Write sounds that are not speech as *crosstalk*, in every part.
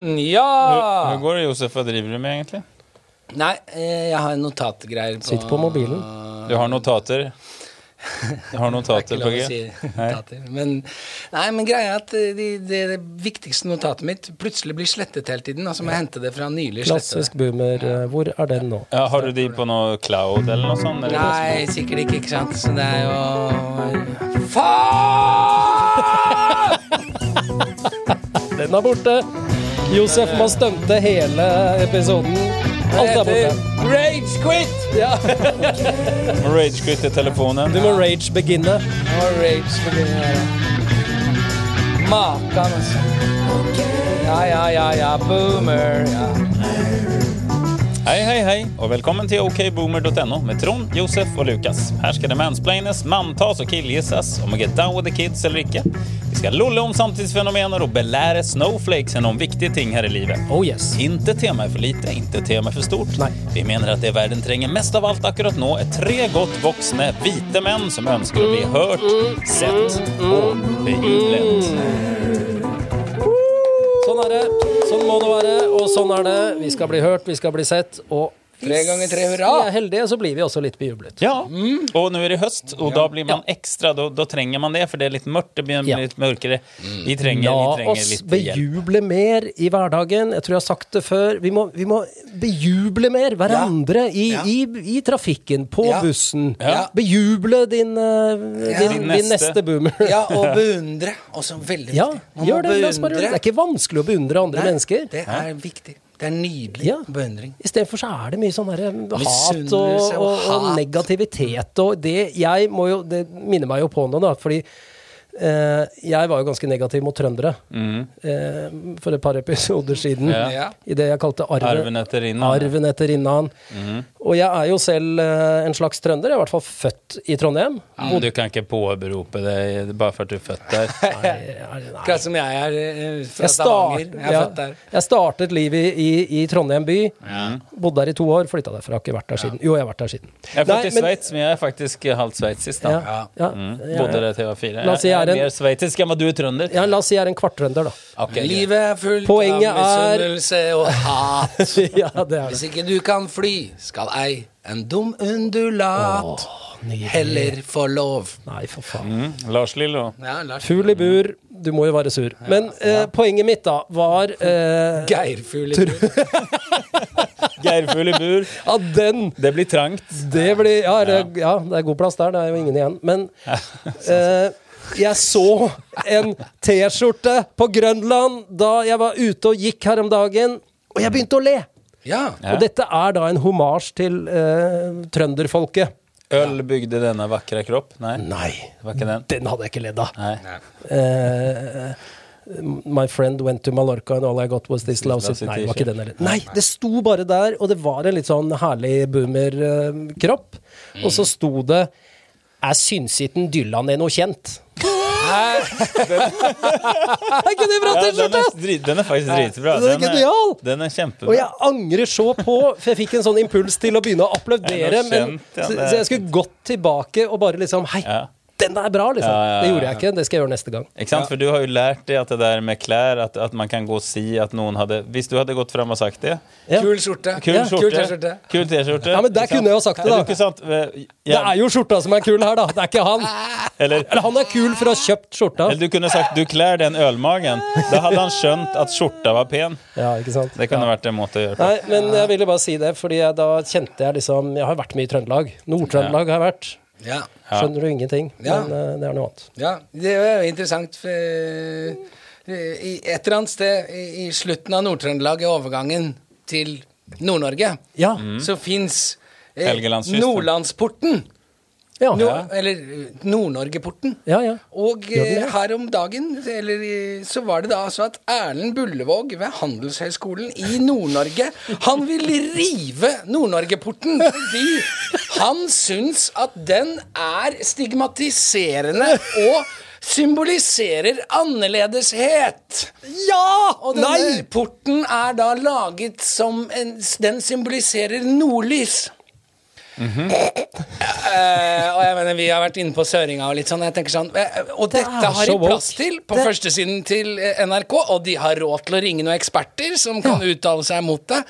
Ja! Hva går det Josef? Hva driver du med egentlig? Nei, eh, jeg har notatgreier på Sitt på mobilen. Du har notater? Du har *laughs* er notater på G? si notater. Men, nei, men greia er at det, det, det viktigste notatet mitt plutselig blir slettet hele tiden. Altså må jeg hente det fra nylig slettet Klassisk boomer. eh, Hvor er den nå? Ja, har du de på noe cloud eller noe sånt? eller Nei, sikkert ikke, ikke sant. Så det er jo Faen! *laughs* Den er borte! Josef må stunte hele episoden. Alt er borte. Rage quit! Ja. Må rage quit i telefonen. Du må rage beginne. Rage begynner å. Makan, altså. Ja, ja, ja, ja, boomer. Ja. Hei, hei, hei, og velkommen til okboomer.no med Trond, Josef og Lukas. Her skal det mansplaines, manntas og killgissas om å get down with the kids eller ikke. Vi skal lolle om samtidsfenomener og belære snowflakesen om viktige ting her i livet. Oh yes. Inte tema er for lite, inte tema er for stort. Nei. Vi mener at det verden trenger mest av alt akkurat nå, er tre godt voksne hvite menn som ønsker å bli hørt, sett og bejublet. Sånn er det. Sånn må det være, og sånn er det. Vi skal bli hørt, vi skal bli sett, og Tre ganger tre, hurra! vi er heldige, så blir vi også litt bejublet. Ja, og nå er det høst, og da blir man ekstra, da, da trenger man det, for det er litt mørkt, det blir Ja. litt mørkere. Vi trenger, La vi trenger oss litt hjelp. bejuble mer i hverdagen. Jeg tror jeg har sagt det før. Vi må, vi må bejuble mer hverandre i, Ja. i, i trafikken, på Ja. bussen. Ja. Bejuble din, eh, din, Din din neste. neste boomer. Ja, og *laughs* beundre. Også veldig viktig. Ja, gjør det. Det er ikke vanskelig å beundre andre Nei, mennesker. Det er viktig. Det er nydelig Ja. beundring. Istedenfor så er det mye sånn derre hat og, og og, negativitet og det Jeg må jo Det minner meg jo på noe, da, fordi eh, jeg var jo ganske negativ mot trøndere eh, for et par episoder siden. Ja. I det jeg kalte arven, Arven etter innan. arven etter innan. Og jeg er jo selv eh, en slags trønder. Jeg er i hvert fall født i Trondheim. Ja, du kan ikke påberope det bare for at du er født der. *laughs* Akkurat som jeg er eh, fra Jeg, Stavanger. Jeg er ja, født der. jeg startet livet i, i Trondheim by. Bodde der i to år, flytta derfra. Har ikke vært der siden. Jo, jeg har vært der siden. Jeg er født i Sveits, men jeg er faktisk halvt sveitsisk. da. Ja, ja, Mm. Bodde der til jeg var fire. La oss si Jeg jeg er en- mer sveitsisk enn hva du er trønder. ja, la oss si jeg er en kvarttrønder, da. Okay. Livet er fullt Poenget av er- misunnelse og hat. *laughs* ja, det er Hvis ikke du kan fly, skal ei en dum undulat nydelig. heller få lov. Nei, for faen. Mm. Lars Lillo. Ja, Fugl i bur, du må jo være sur. Men eh, poenget mitt, da, var eh, *laughs* Geirfugl i bur. *laughs* Geirfugl i bur. Ja, den! Det blir trangt. Det blir ja, det, ja, det er god plass der. Det er jo ingen igjen. Men eh, jeg så en T-skjorte på Grønland da jeg var ute og gikk her om dagen, og jeg begynte å le. Ja. Og dette er da en homasj til eh, trønderfolket. Øl bygde denne vakre kropp. Nei, Nei, den. den hadde jeg ikke ledd av. Eh, My friend went to Mallorca and all I got was this lousy Nei, det var ikke den. Nei, det sto bare der, og det var en litt sånn herlig boomer-kropp. Og så sto det 'Er synsiten Dylan er noe kjent. Er ikke det bra T-skjorte? den er faktisk dritbra. Den er. Den er Og jeg angrer så på, for jeg fikk en sånn impuls til å begynne å applaudere. Men, så, jeg skulle gått tilbake og bare liksom Hei. Den er bra, liksom. Ja, ja, ja, Det gjorde jeg ikke. Det skal jeg gjøre neste gang. Ikke sant? For du har jo lært deg at det der med klær, at, at man kan gå og si at noen hadde Hvis du hadde gått fram og sagt det Ja. Kul skjorte. Kul Ja. Kul skjorte. T-skjorte. Kul T-skjorte. Ja, men der kunne jeg jo sagt det, da. Det, ikke sant? Eh, Det er jo skjorta som er kul her, da. Det er ikke han. eller, Eller han er kul for å ha kjøpt skjorta. eller du kunne sagt 'du kler den ølmagen'. Da hadde han skjønt at skjorta var pen. Ja, ikke sant? Det kunne ja. vært en måte å gjøre på. Nei, men jeg ville bare si det, fordi jeg, da kjente jeg liksom Jeg har vært mye i Trøndelag. Nord-Trøndelag har jeg vært. Ja. Skjønner du ingenting, Ja. men uh, det er noe annet. ja. Det er jo interessant. For, eh, i et eller annet sted i, i slutten av Nord-Trøndelag, i overgangen til Nord-Norge, Ja. så fins eh. Nordlandsporten. Ja. Nord, eller Nord-Norge-porten. Ja, ja. Og eh, her om dagen eller, så var det da altså at Erlend Bullevåg ved Handelshøyskolen i Nord-Norge Han vil rive Nord-Norge-porten fordi han syns at den er stigmatiserende og symboliserer annerledeshet. Ja! Og denne porten er da laget som en Den symboliserer nordlys. Eh, og jeg mener, vi har vært inne på Søringa og litt sånn. Jeg tenker sånn eh, Og Det dette har de plass til på Det- førstesiden til eh, NRK, og de har råd til å ringe noen eksperter som kan uttale seg mot det.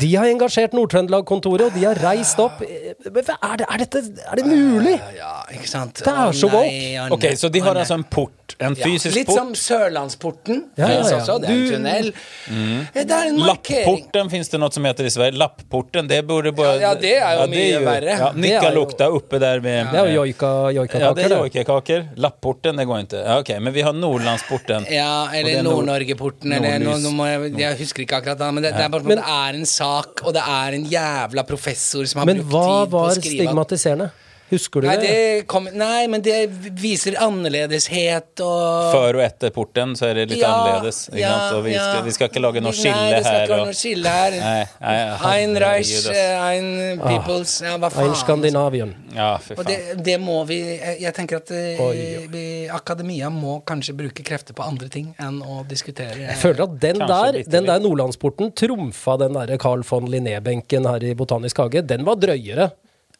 De har engasjert Nord-Trøndelag-kontoret, og de har reist opp. Eh, Er det, er dette, er det mulig? Ja, ikke sant? Det er så godt. Ok, så de har altså en port, en fysisk port? litt som Sørlandsporten. Ja, ja, ja. også, det er en tunnel. Eh, Det er en markering. Lapporten fins det noe som heter i Sverige. Lapporten, det burde bare Ja, ja, det er jo mye verre. Ja, Det oppe der med... Det er jo joikakaker. Ja, det er det. Lapporten, det går ikke. Ja, ok, men vi har Nordlandsporten. Ja, eller er Nord- Nord-Norge-porten, eller noe, jeg, jeg husker ikke akkurat men det, det er bare det er en sak, og det er en jævla professor som har Men brukt hva tid på å var stigmatiserende? at-? Husker du Nei, det? kom, nei, men det viser annerledeshet og Før og etter porten så er det litt Ja, annerledes. Ikke ja, sant? Og vi, ja. skal, vi skal ikke lage noe Nei, skille skal her. ikke lage noe skille her. nei, nei, Ein Reich, eh, ein Peoples Ja, hva faen? Ein Skandinavien. Ja, fy Og det, det må vi Jeg jeg tenker at eh, Oi, oi. vi, akademia må kanskje bruke krefter på andre ting enn å diskutere Jeg føler at den der, den der Nordlandsporten trumfa den der Carl von Linné-benken her i Botanisk hage. Den var drøyere.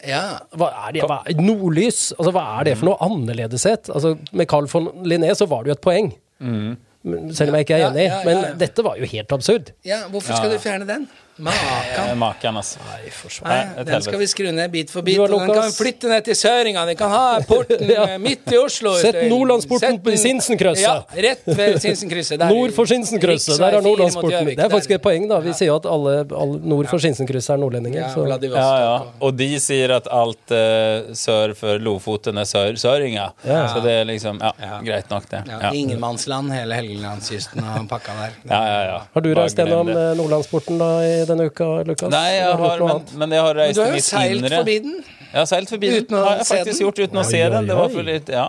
Ja. Hva er det? Hva, nordlys? Altså, hva er det for noe annerledeshet? Altså, med Carl von Linné så var det jo et poeng. Mm. Selv om jeg ikke er Ja, enig. ja, ja, Men dette var jo helt absurd. ja, hvorfor skal du fjerne den? Makan. Eh, Makan, altså. Nei. Nei, Nei, den skal vi skru ned bit for bit. Og den kan flytte ned til Søringa. Den kan ha *laughs* porten Ja. eh, midt i Oslo. Sett Nordlandsporten den- Sinsenkrysset. Ja, rett ved Sinsenkrysset. Der- Nord for Sinsenkrysset, der er Nordlandsporten. Det er faktisk et poeng, da. Vi sier jo at alle, alle nord for Sinsenkrysset er nordlendinger. Ja, Så. Ja, ja. og- de sier at alt uh, sør for Lofoten er sør søringa. Ja. Så det er liksom Ja, greit nok, det. Ja, Ja, Ingenmannsland, hele Helgelandskysten og pakka der. ja, ja. ja. Har du reist gjennom Nordlandsporten da i denne uka, Lukas? Nei, jeg Har men, men jeg har Men reist du har jo seilt forbi den. Jeg har seilt forbi den. Har jeg se faktisk den? gjort uten å se oi, den. Det var for litt Ja,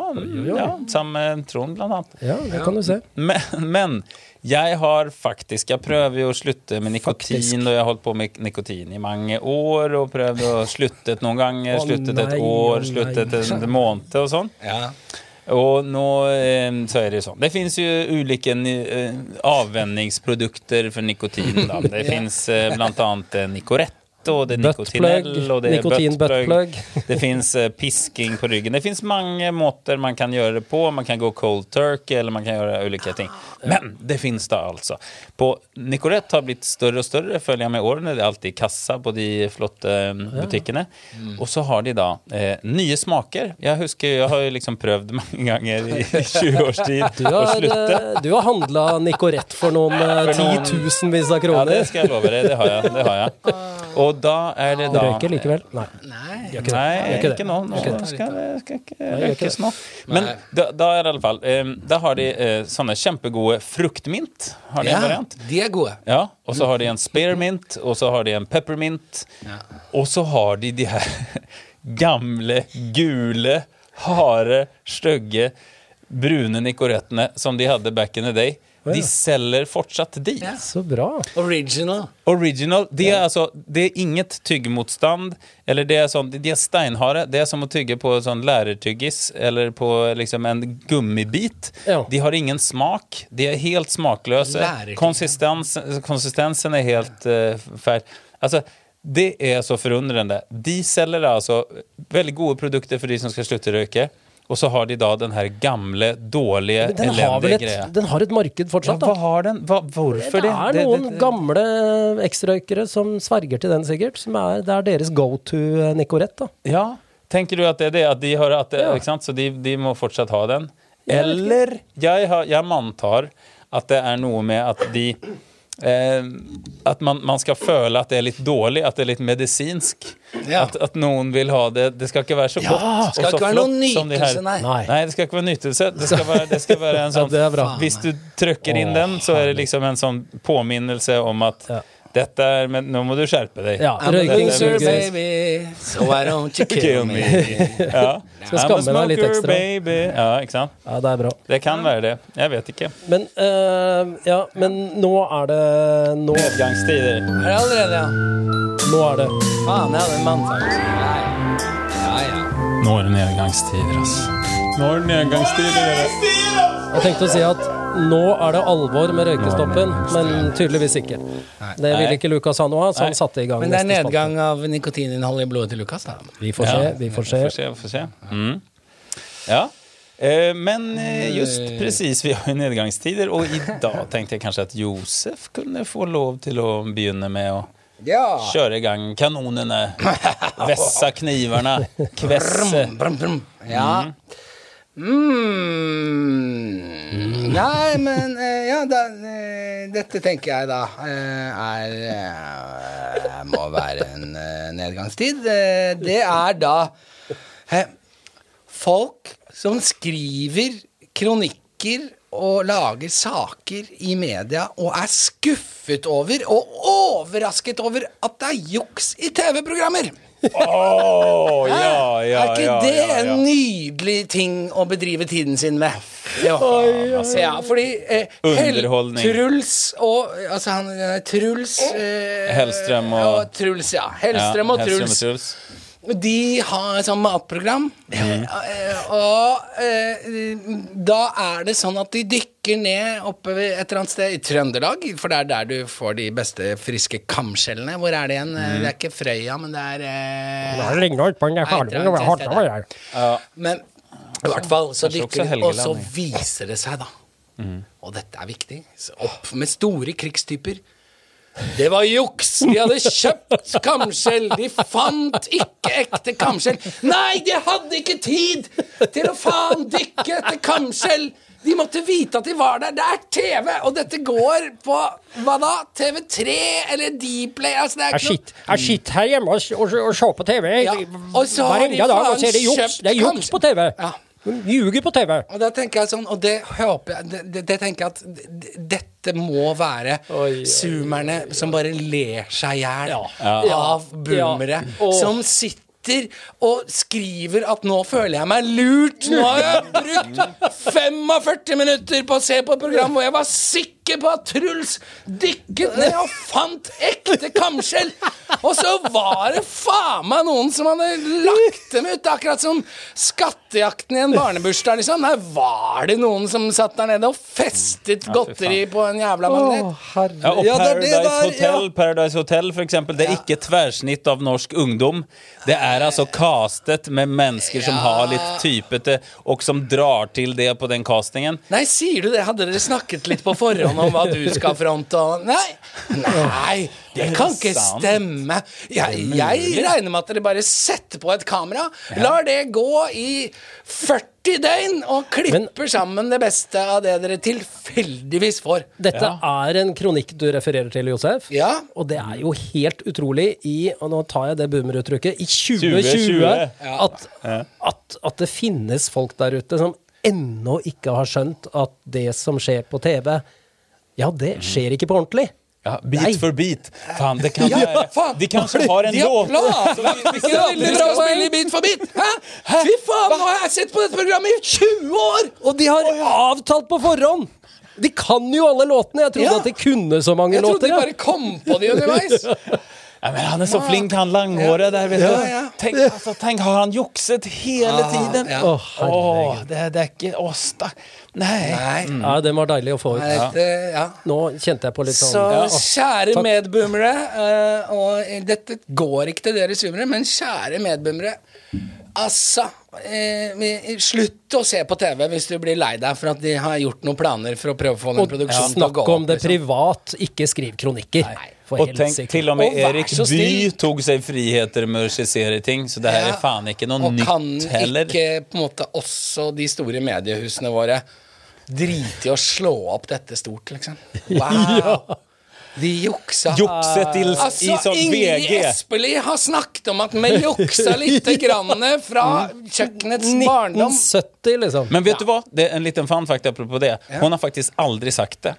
ja sammen med Trond, blant annet. Ja, det kan du se. Men, men jeg har faktisk Jeg prøver jo å slutte med nikotin, Faktisk. og jeg har holdt på med nikotin i mange år, og prøvd å slutte noen ganger, sluttet et år, sluttet en måned og sånn. Ja. Og nå eh, så er det sånn. Det fins jo ulike eh, avvenningsprodukter for nikotin. Da. Det *laughs* fins eh, blant annet eh, og det er nikotinell, og det er nikotin buttplug. *laughs* Det fins eh, pisking på ryggen. Det fins mange måter man kan gjøre det på. Man kan gå cold turkey, eller man kan gjøre ulike ting. Men det fins da altså. På Nicorette har blitt større og større, følger jeg med årene. Det er alltid kassa på de flotte eh, butikkene. Og så har de da eh, nye smaker. Jeg husker, jeg har jo liksom prøvd mange ganger i 20 års tid Du å har, slutte. eh, du har handla Nicorette for noen eh, For noen- titusenvis av Ja, det skal jeg love deg. Det har jeg. Det har jeg. *laughs* Og da er det da røyker likevel? Nei. Nei. Gjør ikke. Nei, ikke, ikke nå. Nå skal det skal ikke røykes nå. Men da, da er det i alle fall eh, Da har de eh, sånne kjempegode fruktmint. Har de en Ja, variant? de er gode. Ja, og så har de en spearmint, og så har de en peppermint. Ja. Og så har de de her *laughs* gamle, gule, harde, stygge, brune nikorettene som de hadde back in the day. De selger fortsatt de. Ja. Så bra. Original. Original, det er altså Det er inget tyggemotstand. Eller det er sånn De er steinharde. Det er som å tygge på sånn lærertyggis eller på liksom en gummibit. Ja. De har ingen smak. De er helt smakløse. Konsistens, konsistensen er helt uh, feil. Altså, det er så forundrende. De selger altså veldig gode produkter for de som skal slutte å røyke. Og så har de da den her gamle, dårlige, den elendige greia. den har et marked fortsatt. Ja, fortsatt, hva har den? Hva, hvorfor Det det? er noen gamle eksrøykere som sverger til den, sikkert. Som er, det er deres go to Nicorette, da. Ja. Tenker du at det er det? At de har at det, Ja. ikke sant? Så de, de må fortsatt ha den? Eller jeg, har, jeg antar at det er noe med at de eh, At man, man skal føle at det er litt dårlig, at det er litt medisinsk. Ja. At, at noen vil ha det. Det skal ikke være så Ja, godt og så flott som de her. nei. Nei. Det skal ikke være nytelse. Det skal være, det skal være en *laughs* sånn det er. Hvis du trykker inn den, så er det liksom en sånn påminnelse om at Ja. Dette er Men nå må du skjerpe deg. Ja, I'm a røyking baby, so why don't you *laughs* kill me? Ja. Skal skamme deg litt ekstra. baby. Ja, ikke sant? Ja, det er bra. Det kan være det. Jeg vet ikke. Men, eh, ja, men nå er det Nå, Nedgangstider. Er det allerede, ja? nå er det Faen, jeg hadde en mannsang. Ja, ja. ja, ja. Nå er det nedgangstider, ass. Nå er det nedgangstider. Jeg tenkte å si at nå er det alvor med røykestoppen, men tydeligvis ikke. Det ville ikke Lukas ha noe av, så han satte i gang Men det er nedgang av nikotininnholdet i blodet til Lukas, da. Vi får se, vi får se. Får se, får se. Mm. Ja. Eh, Men eh, just precis, vi har jo nedgangstider, og i dag tenkte jeg kanskje at Josef kunne få lov til å begynne med å Ja. kjøre i gang kanonene, *laughs* vessa knivene, kvesse. Brum, brum, brum. Ja. Mm. Nei, men eh, ja, da, eh, dette tenker jeg da eh, er Må være en nedgangstid. Det er da folk som skriver kronikker og lager saker i media og er skuffet over og overrasket over at det er juks i TV-programmer. Åh, ja, ja, er ikke det ja, ja. en nydelig ting å bedrive tiden sin med? Ja, ja fordi eh, Underholdning. Truls og Altså, han eh, Truls eh, Hellstrøm og- Truls, ja. Hellstrøm og Hellstrøm Truls. og Truls. De har et sånt matprogram, mm. eh, og eh, da er det sånn at de dykker ned oppe et eller annet sted i Trøndelag, for det er der du får de beste friske kamskjellene. Hvor er det igjen? Mm. Det er ikke Frøya, men det er eh, Det er på den det er. Ja. Men i hvert fall så dykker de, og så viser det seg, da. Og dette er viktig. Så opp med store krigstyper. Det var juks! De hadde kjøpt kamskjell. De fant ikke ekte kamskjell. Nei, de hadde ikke tid til å faen dykke etter kamskjell! De måtte vite at de var der. Det er TV! Og dette går på hva da? TV3 eller Dplay? Altså, det er ikke noe jeg sitter her hjemme og, og, og ser på TV Ja, og så har de eneste dag og ser det juks. kjøpt Det er juks på TV. Ja. De ljuger på TV. Og da tenker jeg sånn, og det håper jeg Det, det, det tenker jeg at dette må være Oi, oi, zoomerne som bare ler seg i hjel Ja. av boomere. Ja. Som sitter og skriver at 'nå føler jeg meg lurt'. Nå har jeg brukt 45 minutter på å se på et program hvor jeg var sikker på at Truls dykket ned og fant ekte kamskjell. Og så var det faen meg noen som hadde lagt dem ut, akkurat som skattejakten i en barnebursdag, liksom. Nei, var det noen som satt der nede og festet godteri på en jævla magnet. Ja, og Ja, det det Paradise der, Hotel, Paradise Hotel for eksempel, det er ikke tverrsnitt av norsk ungdom. Det er altså castet med mennesker som har litt typete, og som drar til det på den castingen. Nei, sier du det? Hadde dere snakket litt på forhånd om hva du skal fronte? og- Nei, nei, det kan ikke stemme. Jeg, jeg regner med at dere bare setter på et kamera, lar det gå i 40 døgn og klipper sammen det beste av det dere tilfeldigvis får. Dette er en kronikk du refererer til, Josef. Ja. Og det er jo helt utrolig i Og nå tar jeg det boomeruttrykket. I 2020 2020. at, at, at det finnes folk der ute som ennå ikke har skjønt at det som skjer på TV, ja, det skjer ikke på ordentlig. Ja, bit Nei. for bit. Fan, det kan *laughs* Ja, være. De kanskje har en låt *laughs* ikke det veldig bra å spille Bit for bit! Hæ? Fy faen, nå har jeg sett på dette programmet i 20 år! Og de har avtalt på forhånd! De kan jo alle låtene. Jeg trodde Ja. at de kunne så mange Jeg trodde låter. de bare kom på de underveis. *laughs* ja, men Han er så flink, han langhåret der. vet du. Tenk, altså, tenk, har han jukset hele tiden? ja. oh, Åh, det, det er ikke Åh, stakk Nei. Nei. Ja, den var deilig å få ut. Nei, ja. Nå kjente jeg på litt sånn Så ja, å, kjære takk. medboomere, uh, og dette går ikke til dere zoomere, men kjære medboomere Altså, eh, slutt å se på TV hvis du blir lei deg for at de har gjort noen planer for å prøve å få den produksjonen til å gå opp. snakk om det liksom. privat, ikke skriv kronikker. For Og tenk, sikkert. til og med Og Erik Bye tok seg friheter med å regissere ting, så det her Ja. er faen ikke noe Og kan nytt heller. ikke på en måte også de store mediehusene våre drite i å slå opp dette stort, liksom? *laughs* Wow! De juksa. Jukse til i Altså, sånn Ingrid VG. Espelid har snakket om at vi juksa lite *laughs* grann fra kjøkkenets barndom. 1970, liksom. Men vet du hva? Det er en liten fun fact apropos det. Hun har faktisk aldri sagt det.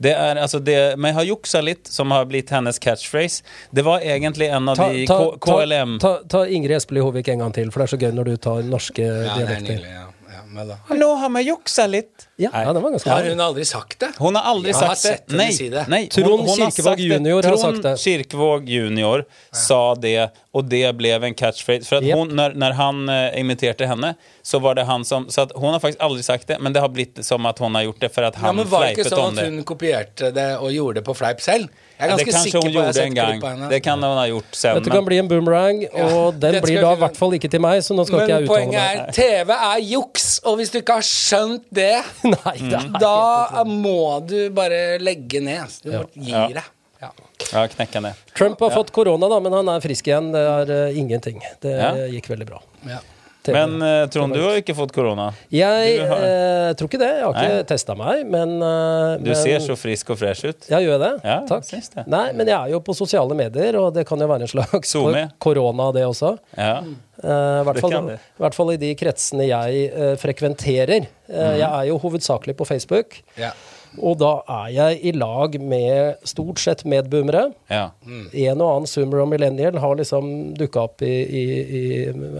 Det er altså det Men har juksa litt, som har blitt hennes catchphrase. Det var egentlig en av Ta, de ta, K KLM ta, ta Ingrid Espelid Hovig en gang til, for det er så gøy når du tar norske Ja, det er dialekter. nydelig. Ja. Da. Hallo, har vi juksa litt? Ja, ja, det var ganske Har hun aldri sagt det? Hun har aldri har sagt det. Nei, henne si det. nej. Trond Kirkevåg sagt det. junior har Trond sagt det. Kirkevåg junior sa det og det ble en catchphrase. For att Japp. hon, når, när han uh, imiterte henne så var det han som... Så att hon har faktisk aldri sagt det, men det har blitt som at hun har gjort det for at han Ja, men Var det ikke sånn at hun kopierte det og gjorde det på fleip selv? Jeg er Ja, det kanskje har gjorde en henne. Det kan hun ha gjort selv. Dette kan bli en boomerang, og den blir da i hvert fall ikke til meg, så nå skal ikke Men jeg uttale poenget er TV er juks, og hvis du ikke har skjønt det, *laughs* Nei, det da må du bare legge ned. Du må gi deg. Ja. Ja, det. Trump har fått korona, da, men han er frisk igjen. Det er uh, ingenting. Det Ja. gikk veldig bra. Ja. Men uh, Trond, du har ikke fått korona? jeg har- uh, tror ikke det. Jeg har ikke testa meg, men uh, Du men, ser så frisk og fresh ut. Ja, gjør jeg det? Ja, Takk. Jeg det. Nei, men jeg er jo på sosiale medier, og det kan jo være en slags korona, det også. Ja. Uh, I hvert, fall, i hvert fall i de kretsene jeg frekventerer. Mm. Jeg er jo hovedsakelig på Facebook, Ja. Og da er jeg i lag med stort sett medboomere. ja. En og annen zoomer og millennial har liksom dukka opp i, i, i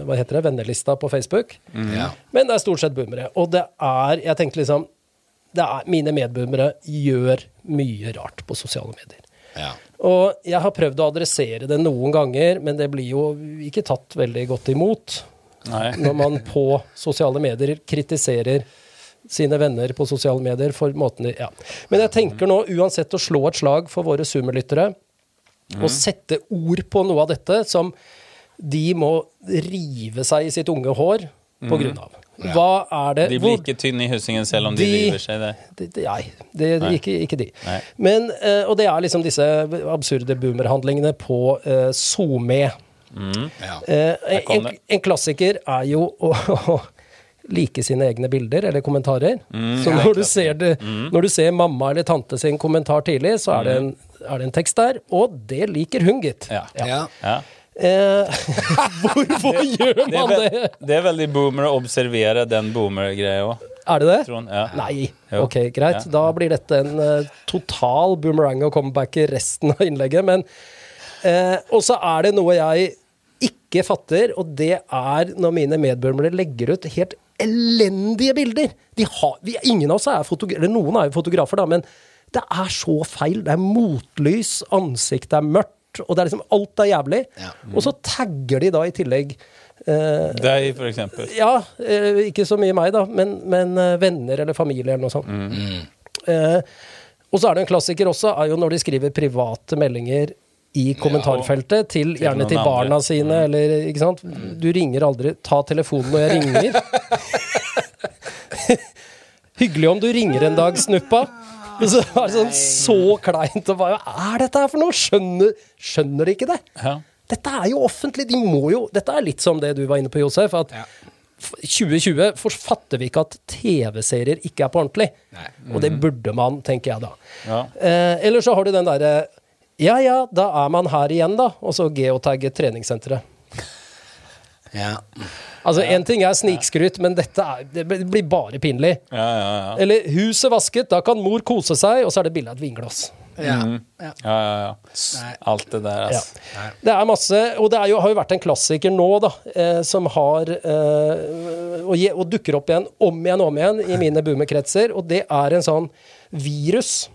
hva heter det, vennelista på Facebook. Ja. Men det er stort sett boomere. Og det er Jeg tenkte liksom det er, Mine medboomere gjør mye rart på sosiale medier. Ja. Og jeg har prøvd å adressere det noen ganger, men det blir jo ikke tatt veldig godt imot Nei. når man på sosiale medier kritiserer sine venner på sosiale medier for måten de ja. Men jeg tenker nå uansett å slå et slag for våre Zoomer-lyttere, og sette ord på noe av dette som de må rive seg i sitt unge hår på grunn av. Hva er det De blir ikke tynne i husingen selv om de, De- river seg i det, det, nei, det, Nei. Ikke, ikke de. Nei. Men, eh, og det er liksom disse absurde boomerhandlingene på eh, SoMe. Ja. Eh, en, en klassiker er jo å, å like sine egne bilder eller kommentarer. Mm. så når du, ser det, når du ser mamma eller tante sin kommentar tidlig, så er det en, er det en tekst der, og det liker hun, gitt. Ja. Ja. Ja. Eh, *laughs* hvorfor gjør Det, er man vel, det? det er veldig boomer å observere den boomer-greia òg. Er det det? Trond, ja. Nei. Jo. Ok, greit. Ja. Da blir dette en uh, total boomerang og comeback i resten av innlegget. Men eh, Og så er det noe jeg ikke fatter, og det er når mine medboomere legger ut helt elendige bilder. De har, vi, ingen av oss er fotografer, eller noen er jo fotografer, da, men det er så feil. Det er motlys, ansiktet er mørkt, og det er liksom alt er jævlig. Ja. Og så tagger de da i tillegg eh, Deg, for eksempel. ja, eh, ikke så mye meg, da, men, men eh, venner eller familie eller noe sånt. Eh, og så er det en klassiker også, er jo når de skriver private meldinger i kommentarfeltet, til, gjerne til barna sine, eller ikke sant. Du ringer aldri Ta telefonen når jeg ringer. *laughs* Hyggelig om du ringer en dag, snuppa. Og så er det sånn så kleint. Og hva er dette her for noe? Skjønner, skjønner ikke det? Ja. Dette er jo offentlig. De må jo Dette er litt som det du var inne på, Josef. At Ja. 2020 forfatter vi ikke at TV-serier ikke er på ordentlig. Og det burde man, tenker jeg da. Ja. Eh, eller så har du den derre Ja ja, da er man her igjen, da. Og så geotagget treningssenteret. Ja. Altså, én ting er snikskryt, men dette er, det blir bare pinlig. Ja, ja, ja. Eller 'huset vasket', da kan mor kose seg, og så er det bilde av et vinglass. Ja. Mm. ja. ja, ja, ja. Nei. Alt det der, Ja. altså. Det er masse, og det er jo, har jo vært en klassiker nå, da, eh, som har eh, og, og dukker opp igjen om igjen og om igjen i mine boomerkretser, og det er en sånn virus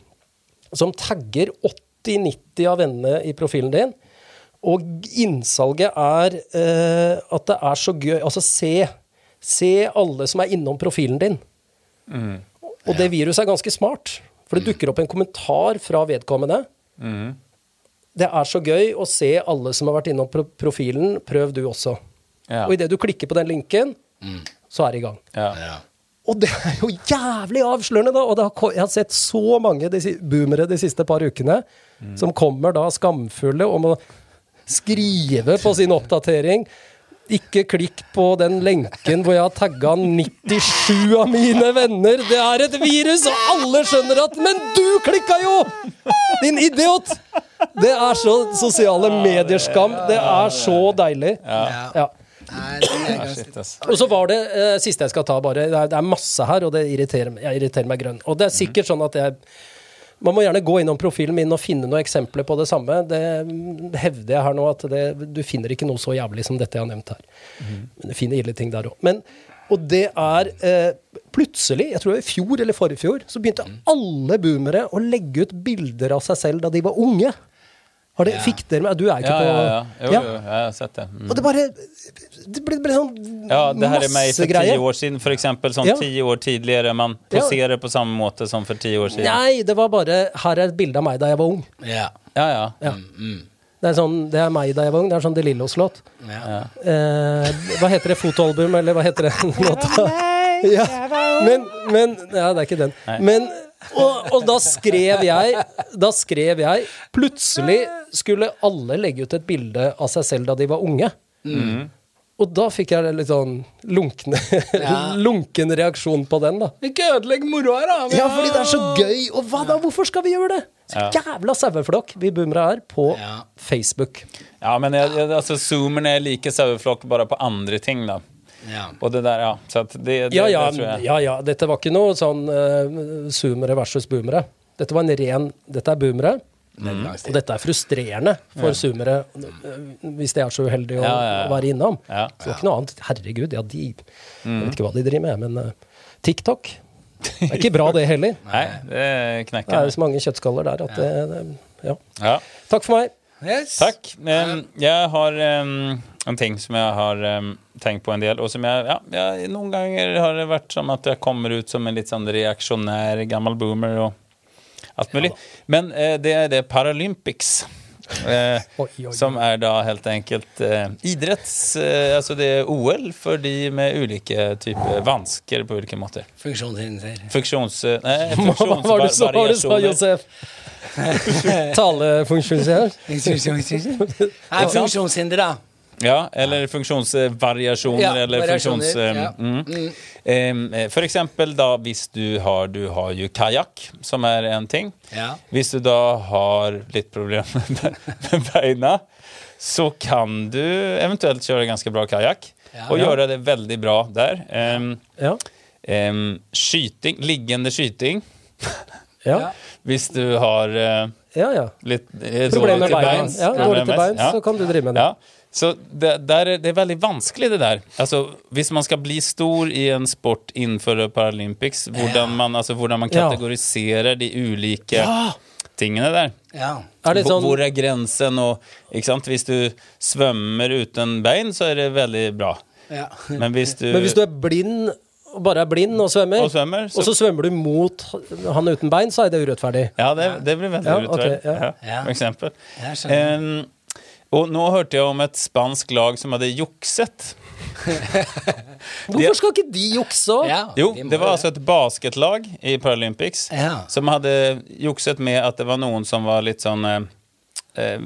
som tagger 80-90 av vennene i profilen din. Og innsalget er eh, at det er så gøy Altså, se, se alle som er innom profilen din. Og det viruset er ganske smart, for det dukker opp en kommentar fra vedkommende. Det er så gøy å se alle som har vært innom pro profilen. Prøv du også. Ja. Og idet du klikker på den linken, så er det i gang. Ja. Og det er jo jævlig avslørende, da! Og det har, jeg har sett så mange de, boomere de siste par ukene som kommer da skamfulle og må skrive på sin oppdatering. Ikke klikk på den lenken hvor jeg har tagga 97 av mine venner. Det er et virus, og alle skjønner at Men du klikka jo! Din idiot! Det er så sosiale medier-skam. Det er så deilig. Ja. Ja. Nei, det er Ah, ganske. Og så var det eh, siste jeg skal ta, bare. Det er, det er masse her, og det irriterer, meg- jeg irriterer meg grønn. Og det er sikkert sånn at jeg Man må gjerne gå innom profilen min og finne noen eksempler på det samme. Det mm, hevder jeg her nå, at det, du finner ikke noe så jævlig som dette jeg har nevnt her. Men du finner ille ting der òg. Og det er eh, plutselig, jeg tror det var i fjor eller forfjor, så begynte alle boomere å legge ut bilder av seg selv da de var unge. Har det, Fikk dere med Du er ikke Ja, på ja, ja. Jo, Ja. jo, jeg har sett det. Mm. Og det bare Det ble, ble sånn Ja, det her er meg for ti år siden, for eksempel. Sånn Ja. ti år tidligere. Man Ja. poserer på samme måte som for ti år siden. Nei, det var bare Her er et bilde av meg da jeg var ung. Ja. Ja, ja. Ja. Det, er sånn, det er meg da jeg var ung. Det er sånn De Lillos-låt. ja. Eh, hva heter det? Fotoalbum, eller hva heter det? *laughs* låta? Ja. Men, men Ja, det er ikke den. Men og, og da skrev jeg Da skrev jeg Plutselig skulle alle legge ut et bilde av seg selv da de var unge. Og da fikk jeg litt sånn lunkne, Ja. *laughs* lunken reaksjon på den, da. Ikke ødelegg moroa, da. Ja, fordi det er så gøy! Og hva da? Hvorfor skal vi gjøre det? Så jævla saueflokk vi boomere er på Ja. Facebook. Ja, men jeg, jeg, altså, zoomerne ned like saueflokk, bare på andre ting, da. Ja. Og det der, ja. Så at det, det, Ja, ja, det tror jeg. ja, ja. Dette var ikke noe sånn uh, zoomere versus boomere. Dette var en ren Dette er boomere, Mm. og dette er frustrerende for zoomere eh, hvis de er så uheldige å, Ja, ja, ja. å være innom. Ja. Så det var ikke noe annet. Herregud, ja, de Jeg vet ikke hva de driver med, men uh, TikTok Det er ikke bra, det heller. *laughs* Nei, det knekker. Det er så mange kjøttskaller der at det, det Ja. Ja. Takk for meg. Yes. Takk. Jeg har um, en ting som jeg har em, tenkt på en del, og som jeg, ja, jeg Noen ganger har det vært som at jeg kommer ut som en litt sånn reaksjonær gammel boomer og alt mulig. Men eh, det er det Paralympics. Eh, Oi, oi, oi. som er da helt enkelt eh, idretts... Eh, altså det er OL for de med ulike typer vansker på ulike måter. Funksjonshinder. Funksjons... eh, Nei, sa, *laughs* hva var det du sa, funksjonsvariasjoner. Josef? *laughs* Talefunksjonshjelp? Funksjonshinder. Funksjonshinder, da. Ja, eller funksjonsvariasjoner. Ja, eller funksjons... eh, ja. mm. Em, eh, For eksempel da hvis du har, du har jo kajakk, som er en ting. Ja. Hvis du da har litt problemer *laughs* med, beina, så kan du eventuelt kjøre ganske bra kajakk. Ja. og gjøre det veldig bra der. Um, Ja. em, skyting, liggende skyting. Hvis du har uh, ja, ja. litt dårlig til beins. Ja, dårlig til beins, ja. så kan du drive med det. Ja. Så det, der, er- det er veldig vanskelig, det der. Altså, hvis man skal bli stor i en sport innenfor Paralympics, hvordan man, altså, hvordan man Ja. kategoriserer de ulike tingene der. Ja. Er sånn Hvor er grensen? Og, ikke sant? Hvis du svømmer uten bein, så er det veldig bra. ja. Men hvis du, Men hvis du er blind, og bare er blind og svømmer, Og svømmer, så- og så svømmer du mot han uten bein, så er det urettferdig. Ja, det, det blir veldig Ja, urettferdig. Okay, ja. Ja, Ja. for eksempel. Em, og nå hørte jeg om et spansk lag som hadde jukset. *laughs* Hvorfor skal ikke de jukse òg? Ja, Jo, de det var altså et basketlag i Paralympics Ja. som hadde jukset med at det var noen som var litt sånn eh, eh,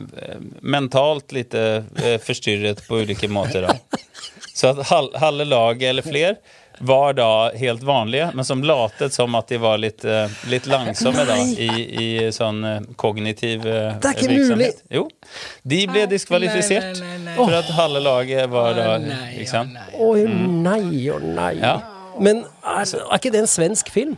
mentalt litt eh, forstyrret på ulike måter. Da. *laughs* Så at halve laget eller fler var da helt vanlige, men som latet som at de var litt, eh, litt langsomme da, i, i sånn eh, kognitiv eh, Det er ikke virksomhet. Jo. De ble diskvalifisert nei, nei, nei. for at halve laget var da Å, nei, å, nei. Og nei. Ja. Men er, er ikke det en svensk film?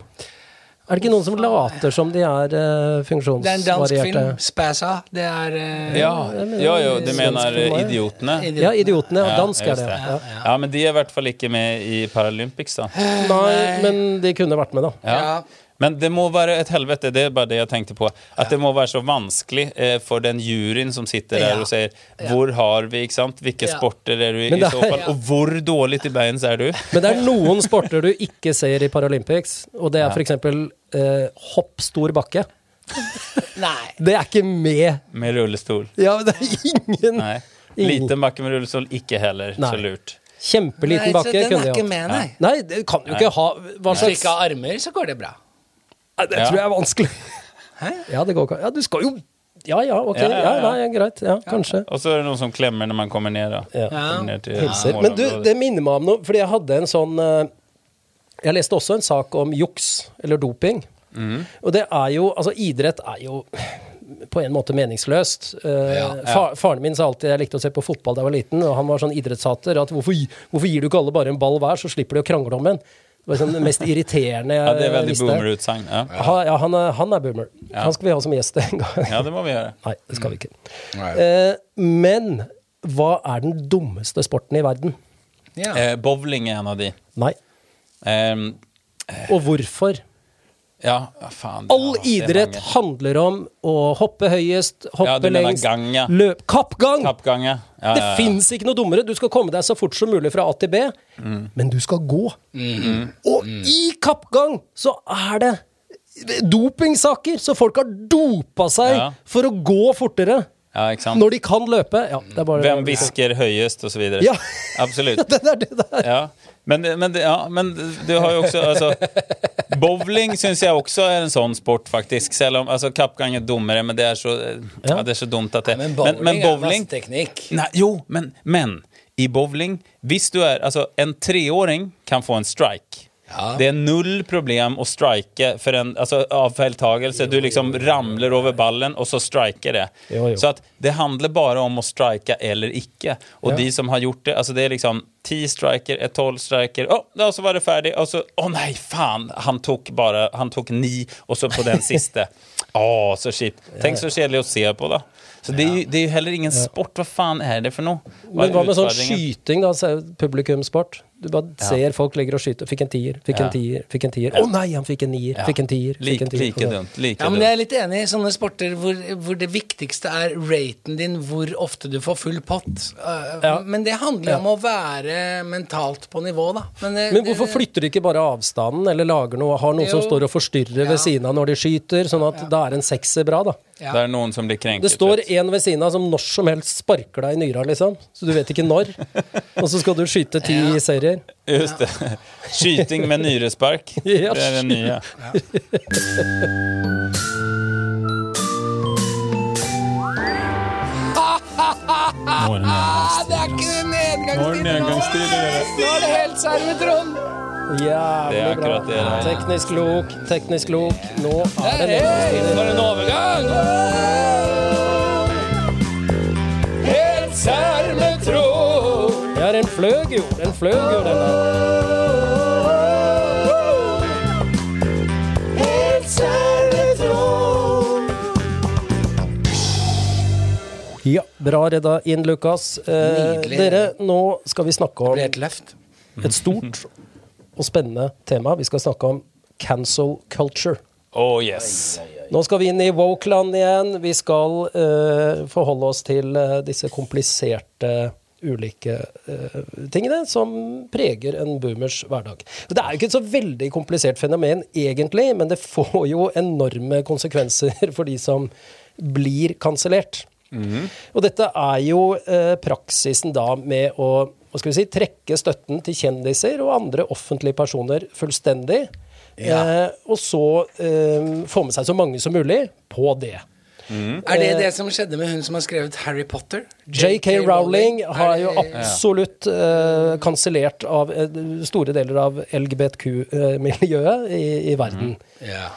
Er det ikke noen som later som de er uh, Det er en dansk film. funksjonsvarierte? Spassa. Det er uh, Ja, jo, jo, du mener film, ja. Idiotene? Ja, Idiotene. Ja, dansk er det. det. Ja. Ja, men de er i hvert fall ikke med i Paralympics, da. Nei, men de kunne vært med, da. Ja. Ja. Men det må være et helvete, det er bare det jeg tenkte på. At det må være så vanskelig eh, for den juryen som sitter der Ja. og sier Hvor har vi, ikke sant? Hvilke Ja. sporter er du i, er, i så fall? Og hvor dårlig til beins er du? Men det er noen sporter du ikke ser i Paralympics, og det er Ja. for eksempel eh, hopp stor bakke. Nei. Det er ikke med. Med rullestol. Ja, men det er ingen Nei. Liten bakke med rullestol, ikke heller. Nei. Så lurt. Kjempeliten Nei, så bakke den er ikke med, nei. Nei, det kan jo ikke ha Hva Hvis du ikke har armer, så går det bra. Nei, Det tror jeg er vanskelig. Hæ? Ja, det går ikke. Ja, du skal jo Ja ja, ok. Ja, Ja, ja, ja. nei, greit. Ja, kanskje. Og så er det noen som klemmer når man kommer ned. da. Ja. Kommer ned til. Men du, det minner meg om noe, fordi jeg hadde en sånn eh, Jeg leste også en sak om juks, eller doping. Mm. Og det er jo Altså, idrett er jo på en måte meningsløst. Eh, Ja, ja. faren min sa alltid Jeg likte å se på fotball da jeg var liten, og han var sånn idrettshater. At hvorfor, hvorfor gir du ikke alle bare en ball hver, så slipper de å krangle om en? Det var sånn det mest irriterende jeg Ja, det er veldig boomer-utsagn. Ja. Ha, ja, han er, han er boomer. Ja. Han skal vi ha som gjest en gang. ja, det må vi gjøre. Nei, det skal vi ikke. Eh, men hva er den dummeste sporten i verden? Ja. Eh, bowling er en av de. Nei. Eh, Og hvorfor? Ja, faen. All idrett handler om å hoppe høyest, hoppe Ja, lengst, gang, ja. løp Kappgang! Kappgang, ja. Det fins ikke noe dummere. Du skal komme deg så fort som mulig fra A til B, Mm. men du skal gå. Og i kappgang så er det dopingsaker, så folk har dopa seg for å gå fortere. Ja, ikke sant? Når de kan løpe. Ja, det er bare Hvem hvisker høyest, og så videre. Ja. Absolutt. *laughs* Det er det der. Ja. Men, men, ja, men du har jo også altså, Bowling syns jeg også er en sånn sport, faktisk. Selv om altså, kappgang er dummere, men det er så, ja. Ja. det er så dumt at det Men bowling, er masse teknikk. Nei, jo, men, men i bowling Hvis du er Altså, en treåring kan få en strike. Ja. Det er null problem å strike for en altså, avfeiltagelse. Du liksom ramler over ballen, og så striker det. Jo, jo. Så at det handler bare om å strike eller ikke. Og Ja. de som har gjort det altså Det er liksom ti striker, et tolv striker Å, da så var det ferdig. Og så Å nei, faen! Han tok bare Han tok ni, og så på den *laughs* siste. Å, så kjipt. Tenk så kjedelig å se på, da. Så det er, jo, det er jo heller ingen sport. Hva faen er det for noe? Hva Men hva med sånn skyting, da? Publikumssport. Du bare ser folk ligger og skyter. Fikk en tier, fikk Ja. en tier, fikk en tier. Å nei, han fikk en nier, Ja. fikk en tier, fikk Like, en tier. like dumt. Like Ja, men. Jeg er litt enig i sånne sporter hvor, hvor det viktigste er raten din, hvor ofte du får full pott. Uh, Ja. Men det handler om å være mentalt på nivå, da. Men, det- Men hvorfor det- flytter de ikke bare avstanden, eller lager noe, har noen som står og forstyrrer Ja. ved siden av når de skyter, sånn at da er en sekser bra, da? ja. Det er noen som blir krenket. Det står en ved siden av som når som helst sparker deg i nyra, liksom. Så du vet ikke når. *laughs* Og så skal du skyte ti Ja. Serier. Just det. Skyting med nyrespark. Det er det nye. Ja. det er ikke nedgangstid nå! Er det helt serve, Trond! Jævlig bra. Teknisk lok, teknisk lok. Nå er det Hei, nedgangstider. for en overgang! Helt serve! Ja, den fløg jo. Den fløg jo, den der. Helt! Ja, bra redda inn, Lukas. Eh, dere, nå skal vi snakke om Det ble et løft. et stort og spennende tema. Vi skal snakke om cancel culture. Oh yes. Nå skal vi inn i woke-land igjen. Vi skal eh, forholde oss til eh, disse kompliserte ulike uh, tingene som preger en boomers hverdag. Det er jo ikke et så veldig komplisert fenomen egentlig, men det får jo enorme konsekvenser for de som blir kansellert. Og dette er jo uh, praksisen da med å hva skal vi si, trekke støtten til kjendiser og andre offentlige personer fullstendig. Ja. Eh, og så eh, få med seg så mange som mulig på det. Er det det som skjedde med hun som har skrevet Harry Potter? JK Rowling har jo absolutt uh, kansellert av uh, store deler av LGBTQ-miljøet i, i verden. Ja.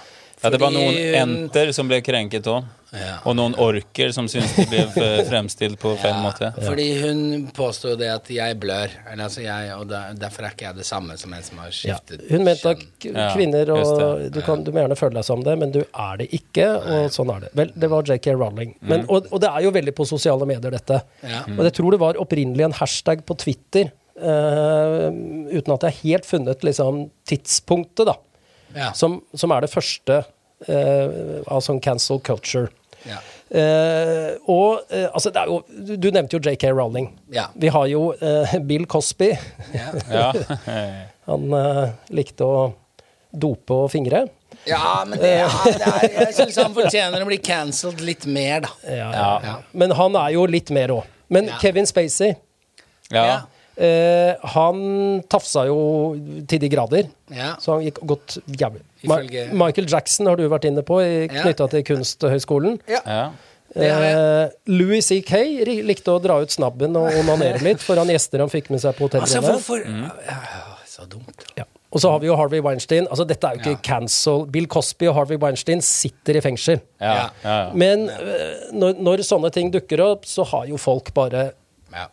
Ja, det var noen hun- enter som ble krenket òg. Ja. Og noen orker som syntes de ble eh, *laughs* fremstilt på feil måte. Fordi hun påsto det at jeg blør. Eller altså jeg, og da, derfor er ikke jeg det samme som en som har Ja. skiftet Hun mente at kvinner og du, kan, du må gjerne føle deg som det, men du er det ikke, og sånn er det. Vel, det var JK Rowling. Men, og, og det er jo veldig på sosiale medier, dette. Ja. Og jeg tror det var opprinnelig en hashtag på Twitter, uh, uten at jeg helt funnet liksom, tidspunktet, da. Ja. Som, som er det første av sånn cancel culture. Ja. Eh, og eh, altså det er jo, du, du nevnte jo JK Rowling. Ja. Vi har jo eh, Bill Cosby. Ja. Ja. *laughs* Han eh, likte å dope og fingre. ja, men det, ja, det er, jeg syns han fortjener å bli cancelled litt mer, da. Ja, Ja. Men han er jo litt mer òg. Men Ja. Kevin Spacey, ja. Eh, han tafsa jo til de grader. Ja. Så han gikk godt jævlig. Ma Michael Jackson har du vært inne på, Ja. til Kunsthøgskolen. Ja. ja. Eh, Louis C.K. likte å dra ut snabben og onanere litt foran gjester han fikk med seg på Altså, hotellrommet. hvorfor Mm. Så dumt. Ja. Og så har vi jo Harvey Weinstein. Altså, dette er jo ikke Ja. cancel. Bill Cosby og Harvey Weinstein sitter i fengsel. Ja. Ja. ja. ja. Men øh, når, når sånne ting dukker opp, så har jo folk bare Ja.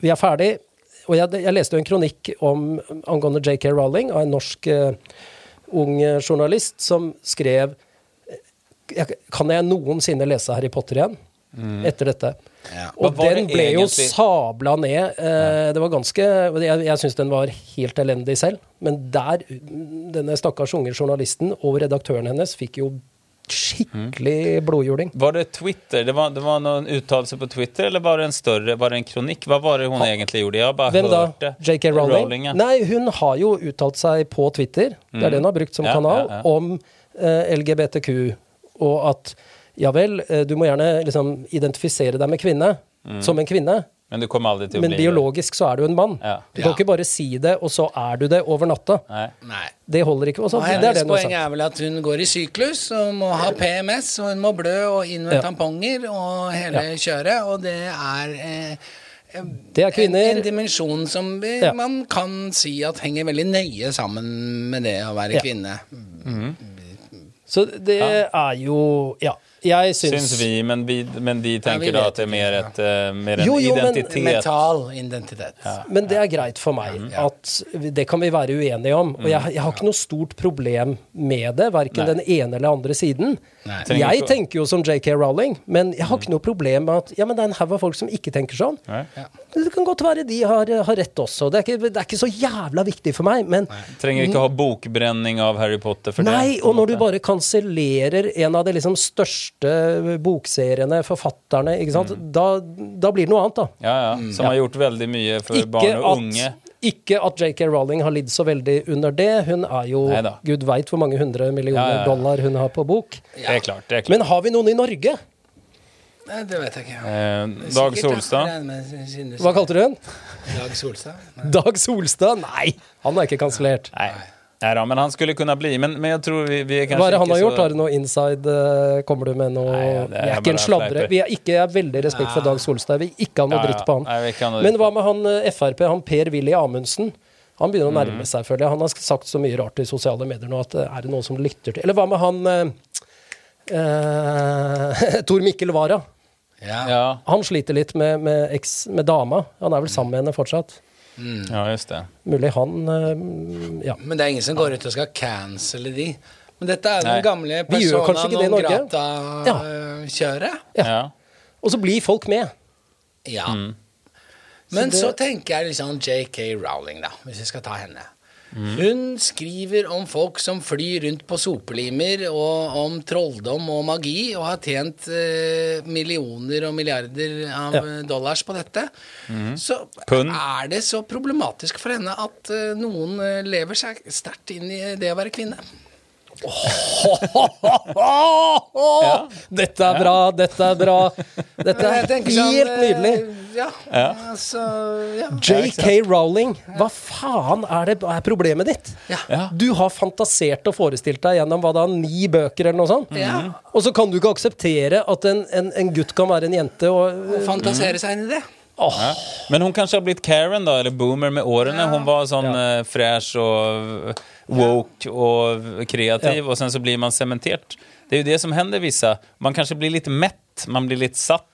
Vi er ferdig. Og jeg, jeg leste jo en kronikk om angående JK Rowling av en norsk uh, ung journalist som skrev jeg, Kan jeg noensinne lese Harry Potter igjen? etter dette. Ja. Og den ble ble jo egentlig? sabla ned. Eh, Det var ganske Jeg, jeg syns den var helt elendig selv, men der Denne stakkars unge journalisten og redaktøren hennes fikk jo skikkelig blodjuling. Var det Twitter? Det var, det var noen uttalelse på Twitter, eller var det en større Var det en kronikk? Hva var det hun egentlig gjorde? Jeg bare Hvem da? JK Rowling? ja. Nei, hun har jo uttalt seg på Twitter, det er det hun har brukt som Ja, kanal, ja, om eh, LGBTQ, og at ja vel, eh, du må gjerne liksom identifisere deg med kvinne, som en kvinne, Men du kommer aldri til å men bli det. biologisk så er du en mann. Ja. Du kan Ja. ikke bare si det, og så er du det over natta. Nei. Nei. Det holder ikke. Og så, Og det er hennes det hun har poeng sagt. er vel at hun går i syklus og må ha PMS, og hun må blø og inn med Ja. tamponger og hele kjøret, og det er eh, Det er en, kvinner en dimensjon som vi, Ja. man kan si at henger veldig nøye sammen med det å være Ja. kvinne. Så det er jo Ja. Jeg syns Syns vi, men, vi, men de tenker vi da at det er mer, ja. et, eh, mer en Jo, jo, men identitet. Mental identitet. Men det er greit for meg. at Det kan vi være uenige om. Og jeg, jeg har ikke noe stort problem med det, verken den ene eller andre siden. Nei. Jeg tenker jo som JK Rowling, men jeg har ikke noe problem med at ja, men det er en haug av folk som ikke tenker sånn. Nei. Det kan godt være de har, har rett også. Det er, ikke, det er ikke så jævla viktig for meg, men Trenger ikke ha bokbrenning av Harry Potter for Nei, det. Nei, og når du bare kansellerer en av de liksom største bokseriene, forfatterne, ikke sant, Mm. da, da blir det noe annet, da. Ja, ja. Som har gjort veldig mye for Ikke barn og at, unge. ikke at JK Rowling har lidd så veldig under det. Hun er jo Neida. Gud veit hvor mange hundre millioner Ja, ja, ja. dollar hun har på bok. Det er klart. det er klart. Men har vi noen i Norge? Nei, det vet jeg ikke. eh, Dag Solstad. Hva kalte du hun? Dag Solstad. Dag Solstad? Nei, han er ikke kansellert. Nei. Nei da, men han skulle kunne bli. Men, men jeg tror vi, vi er kanskje Hva er det han har har så- gjort? Har du noe inside? eh, Kommer du med noe Nei, det er Vi er ikke en sladre. Vi er ikke jeg har veldig respekt for Dag Solstad. Vi ikke har noe Ja, ja. dritt på han. Nei, vi kan ha noe Men hva med han eh, Frp, han Per-Willy Amundsen? Han begynner å Mm. nærme seg, føler jeg. Han har sagt så mye rart i sosiale medier nå at eh, er det noen som lytter til Eller hva med han eh, *laughs* Tor Mikkel Wara? Ja. Ja, Han sliter litt med, med, ex, med dama. Han er vel sammen med henne fortsatt. Ja, just det. Mulig han eh, Ja. Men det er ingen som går ut og skal cancele de. Men dette er Nei. den gamle Vi gjør persona det non grata-kjøret. Ja. Ja. Og så blir folk med. Ja. Mm. Men Så så, tenker jeg liksom JK Rowling, da, hvis vi skal ta henne. Mm. Hun skriver om folk som flyr rundt på sopelimer, og om trolldom og magi, og har tjent eh, millioner og milliarder av Ja. eh, dollars på dette. Mm. Så Pun. er det så problematisk for henne at eh, noen eh, lever seg sterkt inn i det å være kvinne. Dette er bra, dette er bra. Dette er tenker sånn, helt eh, nydelig. Ja, Ja. altså ja. JK Rowling, hva faen er, det, er problemet ditt? Du har fantasert og forestilt deg gjennom hva da, ni bøker eller noe sånt? Og så kan du ikke akseptere at en, en, en gutt kan være en jente og Fantasere seg inn i det. Ja. Men hun kanskje har blitt Karen, da, eller boomer med årene. Hun var sånn eh, fresh og woke og kreativ, og sen så blir man sementert. Det er jo det som hender vissa. Man kanskje blir litt mett, man blir litt satt.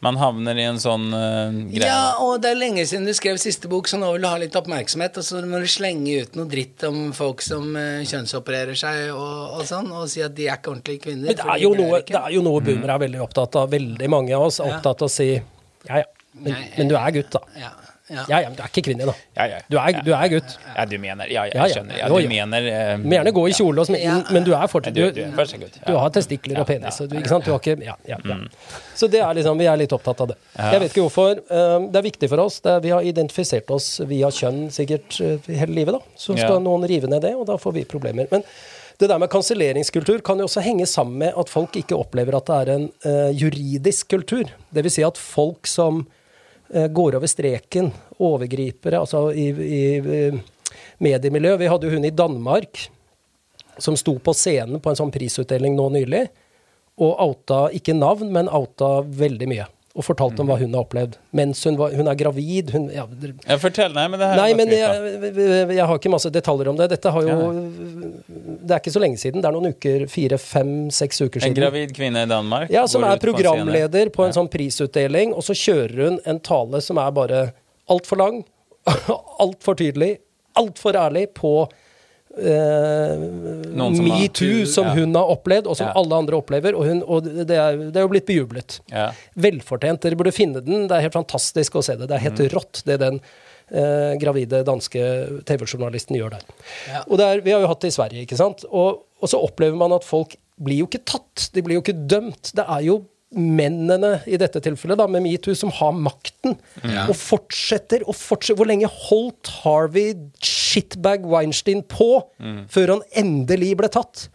Man havner i en sånn uh, greie. Ja, og det er lenge siden du skrev siste bok, så nå vil du ha litt oppmerksomhet. Og så må du slenge ut noe dritt om folk som uh, kjønnsopererer seg og, og sånn, og si at de er ikke ordentlige kvinner. Men det er de jo noe, det er jo noe boomere er veldig opptatt av. Veldig mange av oss er opptatt av å si ja ja, men, Nei, men du er gutt, da. Ja, ja. Ja ja, men du er ikke kvinne, da. Ja, ja. Du er, du er gutt. Ja, du mener Ja, jeg skjønner. Ja, du mener uh, Du må gjerne gå i kjole og smitten, men du er fortsatt Du, du, du gutt. Du har testikler og penis. Du, ikke sant? Du har ikke, ja, ja, ja. Så det er liksom, vi er litt opptatt av det. Jeg vet ikke hvorfor. Um, Det er viktig for oss. Det er, vi har identifisert oss via kjønn sikkert uh, hele livet. da. Så skal Ja. noen rive ned det, og da får vi problemer. Men det der med kanselleringskultur kan jo også henge sammen med at folk ikke opplever at det er en uh, juridisk kultur. Det vil si at folk som uh, går over streken, overgripere, altså i, i mediemiljø. Vi hadde jo hun i Danmark som sto på scenen på en sånn prisutdeling nå nylig, og outa ikke navn, men outa veldig mye. Og fortalte om hva hun har opplevd. Mens hun, var, hun er gravid hun, ja, Jeg fortell. Nei, men det her Nei, men jeg, jeg har ikke masse detaljer om det. Dette har jo Det er ikke så lenge siden. Det er noen uker, fire, fem, seks uker siden. En gravid kvinne i Danmark Ja, som er programleder på en på en sånn prisutdeling, og så kjører hun en tale som er bare altfor lang, *laughs* altfor tydelig, altfor ærlig på eh, metoo som Ja. hun har opplevd, og som Ja. alle andre opplever. Og, hun, og det, er, det er jo blitt bejublet. Ja. Velfortjent. Dere burde finne den. Det er helt fantastisk å se det. Det er helt Mm. rått, det den eh, gravide danske TV-journalisten gjør der. Ja. Og det er, vi har jo hatt det i Sverige, ikke sant? Og, og så opplever man at folk blir jo ikke tatt. De blir jo ikke dømt. Det er jo mennene i dette tilfellet da, med metoo som har makten, og fortsetter og fortsetter. Hvor lenge holdt Harvey shitbag Weinstein på før han endelig ble tatt?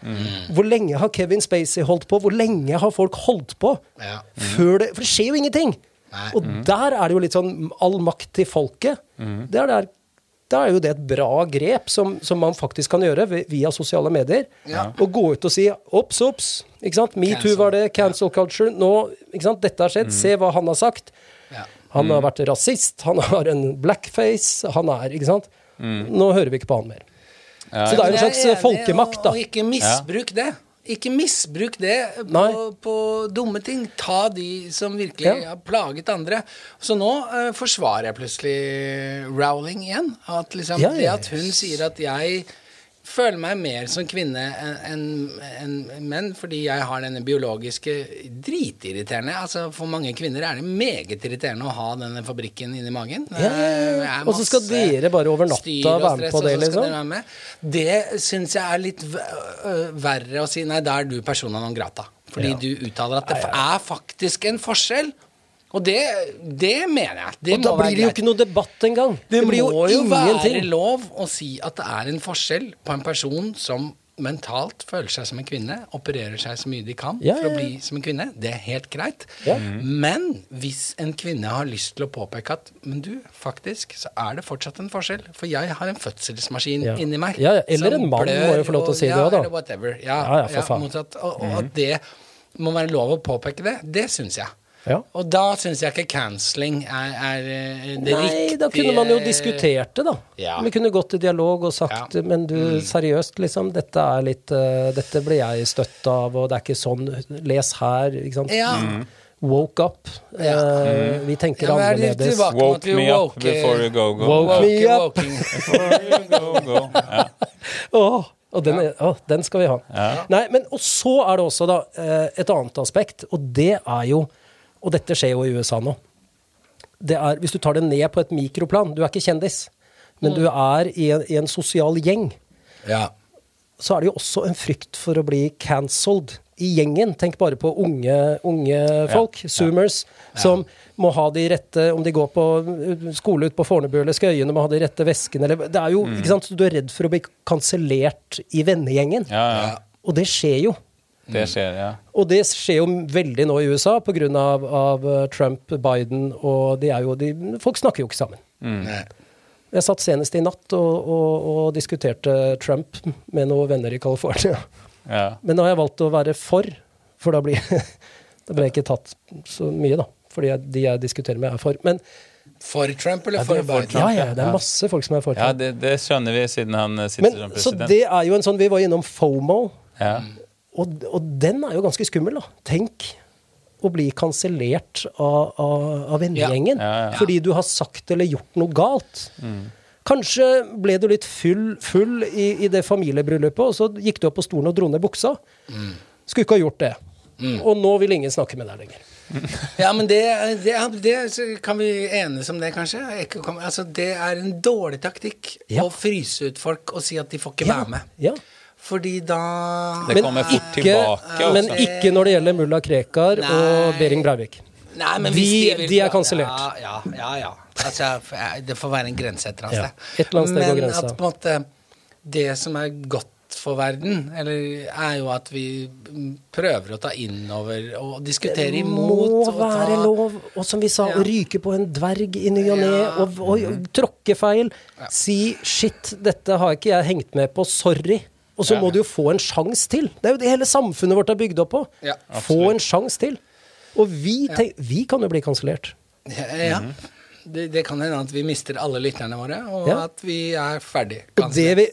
Hvor lenge har Kevin Spacey holdt på? Hvor lenge har folk holdt på? Ja. Før det, for det skjer jo ingenting! Nei. Og der er det jo litt sånn all makt til folket. Det er der, da er jo det et bra grep som, som man faktisk kan gjøre via sosiale medier. Ja. Og gå ut og si obs, obs. Metoo var det, cancel culture. Nå? Dette har skjedd. Se hva han har sagt. Ja. Han har vært rasist, han har en blackface, han er Ikke sant? Nå hører vi ikke på han mer. Ja, Så det er jo en slags enig, folkemakt, da. Og, og ikke misbruk det. Ikke misbruk det på, på dumme ting. Ta de som virkelig Ja. har plaget andre. Så nå uh, forsvarer jeg plutselig Rowling igjen. At liksom, ja, Det at hun sier at jeg føler meg mer som kvinne enn en, en menn, fordi jeg har denne biologiske Dritirriterende. Altså For mange kvinner er det meget irriterende å ha denne fabrikken inni magen. Ja, Og så skal dere bare over natta være med på det, liksom? Det syns jeg er litt verre å si. Nei, da er du persona non grata. Fordi Ja. du uttaler at det er faktisk en forskjell. Og det, det mener jeg. Det Og da må blir det jo ikke noe debatt engang. Det, blir må jo være lov å si at det er en forskjell på en person som mentalt føler seg som en kvinne, opererer seg så mye de kan Ja, for å ja, ja. bli som en kvinne. Det er helt greit. Men hvis en kvinne har lyst til å påpeke at Men du, faktisk så er det fortsatt en forskjell. For jeg har en fødselsmaskin inni meg. Eller en mann må jo få lov til å si det òg, da. Ja, eller whatever. Ja, for faen. Mhm. motsatt. Og, og at det må være lov å påpeke det, det syns jeg. Ja. Og da syns jeg ikke cancelling er, er eh, det Nei, riktige da kunne man jo diskutert det, da. Ja. Vi kunne gått i dialog og sagt Ja. Mm. Men du, seriøst, liksom. Dette er litt uh, Dette blir jeg støtt av, og det er ikke sånn. Les her, ikke sant. Ja. Woke up. Ja. Uh, vi tenker Ja, er annerledes. Woke me up woke, before you go, go. Woke me up. *laughs* Before you go, go. Ja. *laughs* Åh, og den, er, åh, den skal vi ha. Nei, men Og så er det også da et annet aspekt, og det er jo Og dette skjer jo i USA nå. Det er, hvis du tar det ned på et mikroplan Du er ikke kjendis, men du er i en, i en sosial gjeng. Ja. Så er det jo også en frykt for å bli cancelled i gjengen. Tenk bare på unge, unge folk, zoomers, som må ha de rette Om de går på uh, skole ut på Fornebu eller Skøyene, må ha de rette veskene eller Det er jo, ikke sant, Du er redd for å bli kansellert i vennegjengen. Ja, ja. Og det skjer jo. Det skjer, ja. Og det skjer jo veldig nå i USA pga. Av, av uh, Trump, Biden og de er jo de, Folk snakker jo ikke sammen. Mm. Jeg satt senest i natt og, og, og diskuterte Trump med noen venner i California. ja. Men nå har jeg valgt å være for, for da blir, *laughs* da blir jeg ikke tatt så mye, da. Fordi jeg, de jeg diskuterer med, er for. Men For Trump eller Ja, for for Biden? Ja, ja, det er masse folk som er for. Trump. ja det, det skjønner vi siden han eh, sitter Men, som så det er jo en sånn Vi var innom FOMO, Ja. Og, og den er jo ganske skummel, da. Tenk å bli kansellert av, av, av vennegjengen Ja, ja, ja. fordi du har sagt eller gjort noe galt. Kanskje ble du litt full, full i, i det familiebryllupet, og så gikk du opp på stolen og dro ned buksa. Skulle ikke ha gjort det. Og nå vil ingen snakke med deg lenger. *laughs* Ja, men det, det, det Kan vi enes om det, kanskje? Altså, det er en dårlig taktikk Ja. å fryse ut folk og si at de får ikke være med. Ja. Fordi da Det kommer fort tilbake også. men ikke når det gjelder mulla Krekar og Nei. Behring Breivik. Nei, men De- vil- de er kansellert. Ja, ja, ja. ja. Altså, det får være en grense et eller annet Ja. sted. Et eller annet sted går men grensa. at på en måte det som er godt for verden, eller er jo at vi prøver å ta inn over og diskutere imot. Det imot. må og ta- være lov, og som vi sa, Ja. å ryke på en dverg i ny og ne, Ja. og, og tråkke feil. Si 'shit, dette har ikke jeg hengt med på, sorry'. Og så må du jo få en sjanse til. Det er jo det hele samfunnet vårt er bygd opp på. Få en sjanse til. Og vi, vi kan jo bli kansellert. Ja, ja. Det, det kan hende at vi mister alle lytterne våre, og at vi er ferdig. Vi,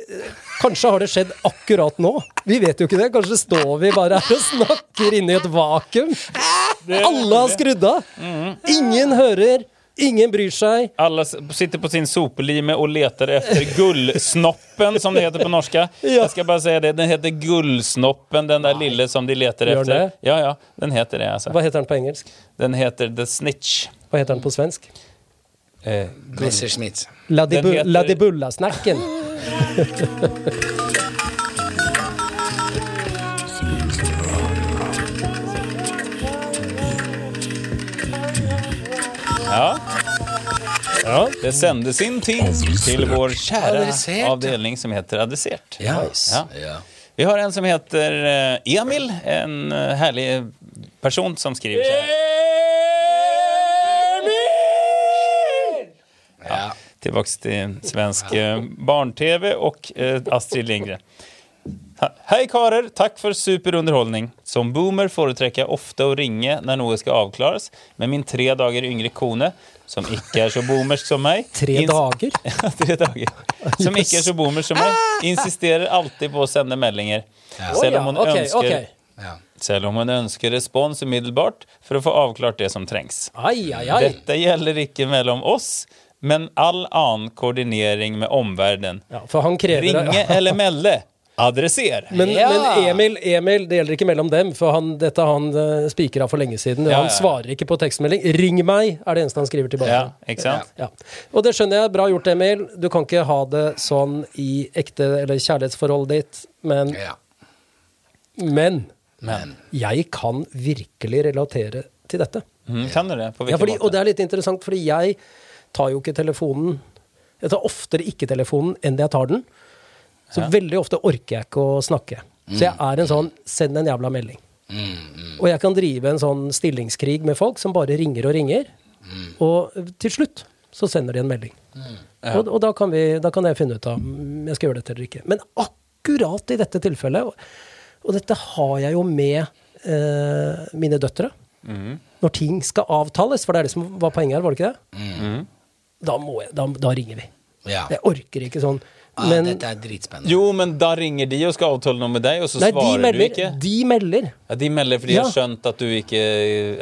kanskje har det skjedd akkurat nå. Vi vet jo ikke det. Kanskje står vi bare her og snakker inni et vakuum. *laughs* Alle har skrudd av. Ingen hører. Ingen bryr seg. Alla sitter på sin sopelime og leter efter gullsnoppen som det heter på norska. Jeg skal bare si det, den heter gullsnoppen, den där lille som de leter Gör efter. det? Ja, ja, den heter det Altså. Hva heter den på engelsk? Den heter The Snitch. Hva heter den på svensk? Eh, Messerschmitt. Ladibu Ladibulla-snacken. *laughs* *laughs* Ja. det sendes in ting til vår kjære Adressert. avdelning som heter Adressert. Ja. Ja. Vi har en som heter eh, Emil, en herlig person som skriver sånn. Emil! Ja. Tilbake til svensk eh, barn-tv och eh, Astrid Lindgren. Hei karer, takk for superunderholdning. Som boomer foretrekker jeg ofte å ringe når noe skal avklares, men min tre dager yngre kone, som ikke er så boomersk som meg Tre dager? *laughs* Ja, tre dager. Som ikke er så boomersk som meg, insisterer alltid på å sende meldinger. Selv om hun okay, ønsker okay. Ja. selv om hun ønsker respons umiddelbart for å få avklart det som trengs. Ai, ai, ai. Dette gjelder ikke mellom oss, men all annen koordinering med omverdenen. Ja, Ringe eller melde. Adresser. Men, Ja. men Emil, Emil, det gjelder ikke mellom dem, for han, dette han uh, spikra for lenge siden. Ja, Han ja. svarer ikke på tekstmelding. 'Ring meg' er det eneste han skriver tilbake. Ja, ikke sant? Ja. Og det skjønner jeg. Bra gjort, Emil. Du kan ikke ha det sånn i ekte eller kjærlighetsforholdet ditt, men, ja. men Men jeg kan virkelig relatere til dette. Mm, kan du det? På Ja, hvilken fordi, og det er litt interessant, fordi jeg tar jo ikke telefonen Jeg tar oftere ikke telefonen enn jeg tar den. Så veldig ofte orker jeg ikke å snakke. Så jeg er en sånn send en jævla melding. mm, Og jeg kan drive en sånn stillingskrig med folk som bare ringer og ringer. Og til slutt så sender de en melding. Og, og da, kan vi, da kan jeg finne ut av om jeg skal gjøre dette eller ikke. Men akkurat i dette tilfellet, og, dette har jeg jo med eh, mine døtre Når ting skal avtales, for det er det som var poenget her, var det ikke det? Da, må jeg, da, da ringer vi. Ja. Jeg orker ikke sånn. Ah, Men dette er dritspennende. Jo, men da ringer de og skal avtale noe med deg, og så nei, svarer svarer du ikke. De melder. Ja, de melder fordi de har skjønt at du ikke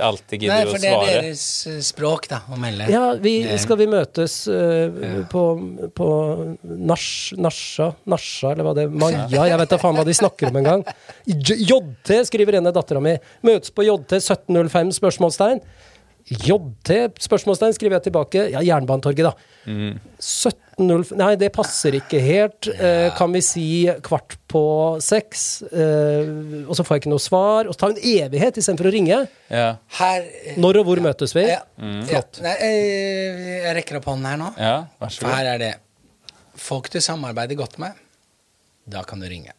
alltid gidder Nei, gidder for det er deres eh, språk, da, å melde. Ja, vi, skal vi møtes eh, på, på Nasj, Nasja, Nasja, eller hva det er, Maja, jeg vet da faen hva de snakker om engang. JT, skriver ene dattera mi. Møtes på JT 1705? spørsmålstegn. JT? spørsmålstegn, skriver jeg tilbake. Ja, Jernbanetorget, da. 1705 Nei, det passer ikke helt. Eh, kan vi si kvart på seks? Eh, og så får jeg ikke noe svar. Og så tar hun en evighet istedenfor å ringe. Ja. Her Når og hvor møtes vi? ja, ja. Nei, eh, jeg rekker opp hånden her nå. ja, vær så god. her er det Folk du samarbeider godt med, da kan du ringe.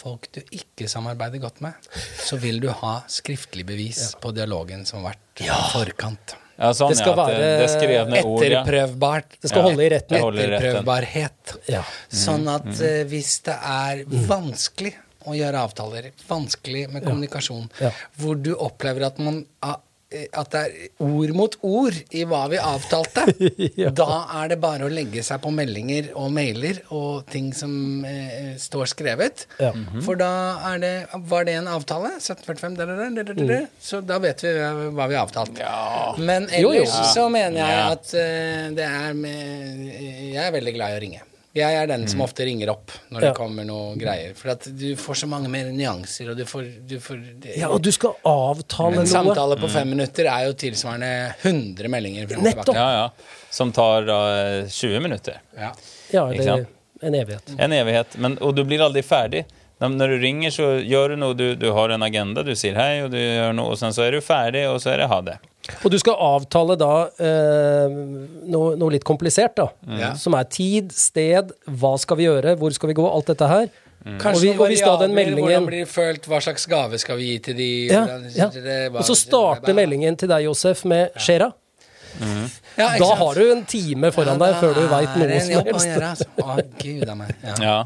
Folk du ikke samarbeider godt med, så vil du ha skriftlig bevis på dialogen som har vært i forkant. Ja, sånn, Det skal ja, det, være det ja. Etterprøvbart. Det skal Ja. holde i retten. Etterprøvbarhet. Ja. Sånn at eh, hvis det er vanskelig å gjøre avtaler, vanskelig med kommunikasjon, Ja. hvor du opplever at man ah, eh, at det er ord mot ord i hva vi avtalte, *laughs* Ja. da er det bare å legge seg på meldinger og mailer og ting som eh, står skrevet. Ja. For da er det Var det en avtale? 1745? Der, der, der, der, der, Så da vet vi hva vi har avtalt. Men Jo, jo. ellers så mener jeg Ja. at eh, det er med Jeg er veldig glad i å ringe. Jeg er den som ofte ringer opp når det Ja. kommer noe greier. For at du får så mange mer nyanser, og du får, du får det, Ja, og du skal avtale En noe. samtale på fem minutter er jo tilsvarende 100 meldinger. Nettopp. Ja, ja. Som tar uh, 20 minutter. Ja. Ja, det er en evighet. En evighet. Men, og du blir aldri ferdig. Når du ringer, så gjør du noe. Du, du har en agenda, du sier hei, og du gjør noe, og sen så er du ferdig, og så er det ha det. Og du skal avtale da eh, noe, noe litt komplisert, da. Mm. Som er tid, sted, hva skal vi gjøre, hvor skal vi gå, alt dette her. Kanskje Og vi- og hvis da den meldingen- Hvordan blir det følt? Hva slags gave skal vi gi til de? Ja, Hvordan- ja. det- hva- Og så starter meldingen til deg, Josef, med Skjera. Ja, Da har du en time foran deg før du veit noe som helst. altså. Å, gud. Ja.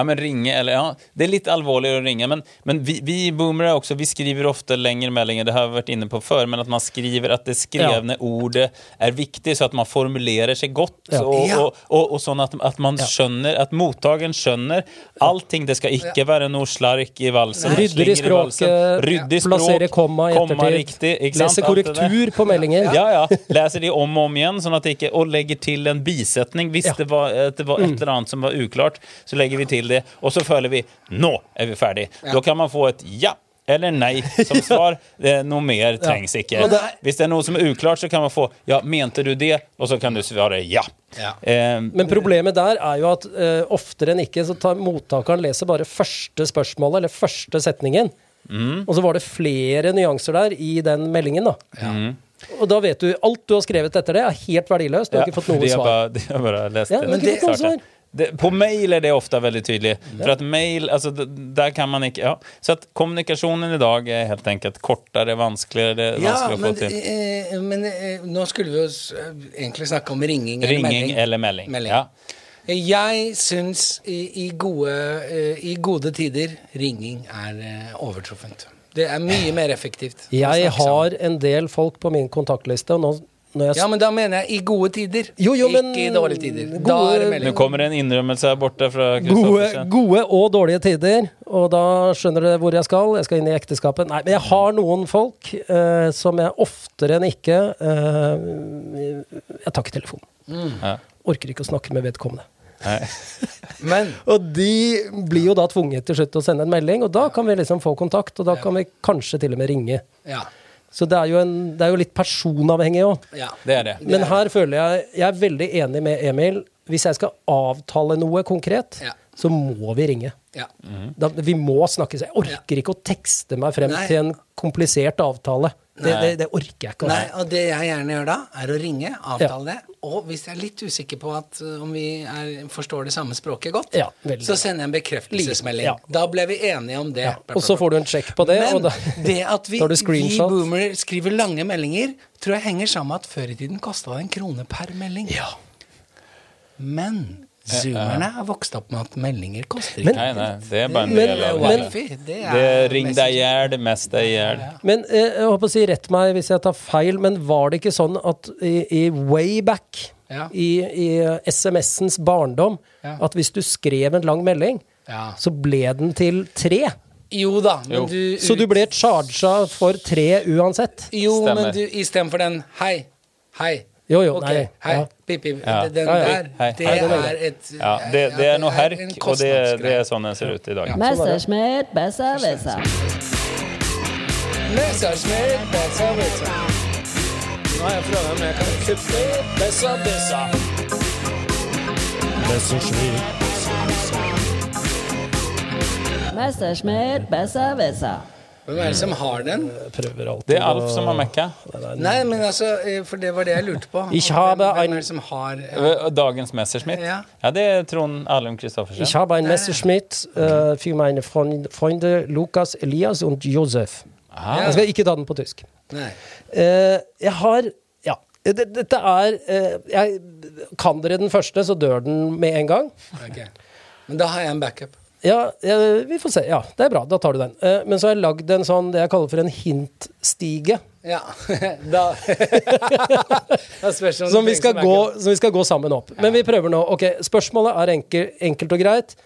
Ja. Ja, men ringe eller ja, Det er litt alvorligere å ringe, men, men vi, vi boomere også, vi skriver ofte lengre meldinger, det har vi vært inne på før, men at man skriver at det skrevne ordet er viktig, så at man formulerer seg godt, Ja. og, og, og, og sånn at, at man skjønner, at mottakeren skjønner allting. Det skal ikke være noe slark i valsen. Rydder i språket, Ryddig språk, plasserer komma i ettertid, riktig, leser korrektur på meldinger. Ja, ja. Leser de om og om igjen, sånn at det ikke, og legger til en bisetning. Hvis Ja. Det, var, at det var et eller annet som var uklart, så legger vi til det. Og så føler vi nå er vi ferdig. Da kan man få et ja eller nei som *laughs* svar. Det, noe mer trengs ikke. Det- Hvis det er noe som er uklart, så kan man få ja, mente du det? Og så kan du svare ja. Ja. Eh, Men problemet der er jo at eh, oftere enn ikke så tar mottakeren leser bare første spørsmålet, eller første setningen. Mm. Og så var det flere nyanser der i den meldingen, da. Og da vet du alt du har skrevet etter det, er helt verdiløst. Du har ikke fått noe svar. Bare, de har bare lest Ja, det. men det- ikke Det, på mail er det ofte veldig tydelig. For at mail, altså, der kan man ikke ja. Så at kommunikasjonen i dag er helt enkelt kortere, vanskeligere, Ja, vanskelig å få men, til. eh, men eh, nå skulle vi jo eh, egentlig snakke om ringing eller Ringing melding. eller melding. Melding. Ja. Jeg syns i, i, gode, eh, i gode tider ringing er eh, overtruffent. Det er mye mer effektivt. Jeg har en del folk på min kontaktliste, og nå Ja, men da mener jeg i gode tider. Jo, jo, men- Ikke i dårlige tider. Gode- Nå kommer en innrømmelse her borte fra Gode, gode og dårlige tider, og da skjønner dere hvor jeg skal. Jeg skal inn i ekteskapet. Nei, men jeg har noen folk eh, som jeg oftere enn ikke eh, Jeg tar ikke telefonen. Ja. Orker ikke å snakke med vedkommende. *laughs* Men Og de blir jo da tvunget til slutt å sende en melding, og da kan vi liksom få kontakt, og da kan vi kanskje til og med ringe. ja. Så det er jo, en, det er jo litt personavhengig òg. ja. Det er det. Men her føler jeg Jeg er veldig enig med Emil. Hvis jeg skal avtale noe konkret, Ja. så må vi ringe. ja. Da, vi må snakkes. Jeg orker ikke å tekste meg frem Nei. til en komplisert avtale. Det, det, det orker jeg ikke. Nei, Altså. og det jeg gjerne gjør da, er å ringe, avtale det. Og hvis jeg er litt usikker på at uh, om vi er, forstår det samme språket godt, Ja, så sender jeg en bekreftelsesmelding. Ja. Da ble vi enige om det. Ja, og så får du en sjekk på det. Men da, det at *laughs* vi, vi screenshot. boomer skriver lange meldinger, tror jeg henger sammen med at før i tiden kosta det en krone per melding. Ja. Men zoomerne er vokst opp med at meldinger koster Men- ikke. Nei, nei, det er bare en Men- del av men- det. Wifi, det Det ring deg i hjel, det meste i hjel. Men eh, jeg håper å si rett meg hvis jeg tar feil, men var det ikke sånn at i, i way back, Ja. i, i eh, SMS-ens barndom, Ja. at hvis du skrev en lang melding, Ja. så ble den til tre? Jo da, men Jo. du Så du ble charga for tre uansett? Jo, Stemmer. men du istedenfor den hei, hei. Jo, jo, okay. nei. hei, Ja. pip, pip. Ja. Den Ja, ja. der, Hei. det er et Ja, det, det er noe herk, og det, det er sånn den ser ut i dag. Messerschmitt, besser wisser. Messerschmitt, besser, besser. Nå har jeg prøvd om jeg kan kuppe besser, besser. Messerschmitt, besser wisser. Hvem er det som har den? Prøver alltid Det er Alf som har mekka. Nei, men altså, eh, for det var det jeg lurte på. Hvem, hvem er det som har ja. Dagens Messerschmitt. Ja. Ja, det er Trond Alum Christoffersen. Ich habe ein Messerschmitt uh, für meine Freund, Freunde Lukas, Elias und Josef. Ja. Jeg skal ikke ta den på tysk. Nei. Uh, jeg har Ja. Dette er uh, jeg, Kan dere den første, så dør den med en gang. Okay. Men da har jeg en backup. Ja, vi får se. Ja, det er bra. Da tar du den. Eh, men så har jeg lagd en sånn det jeg kaller for en hintstige. Ja. *laughs* da *laughs* Som vi, skal gå, som vi skal gå sammen opp. Men vi prøver nå. Ok, Spørsmålet er enkel, enkelt og greit.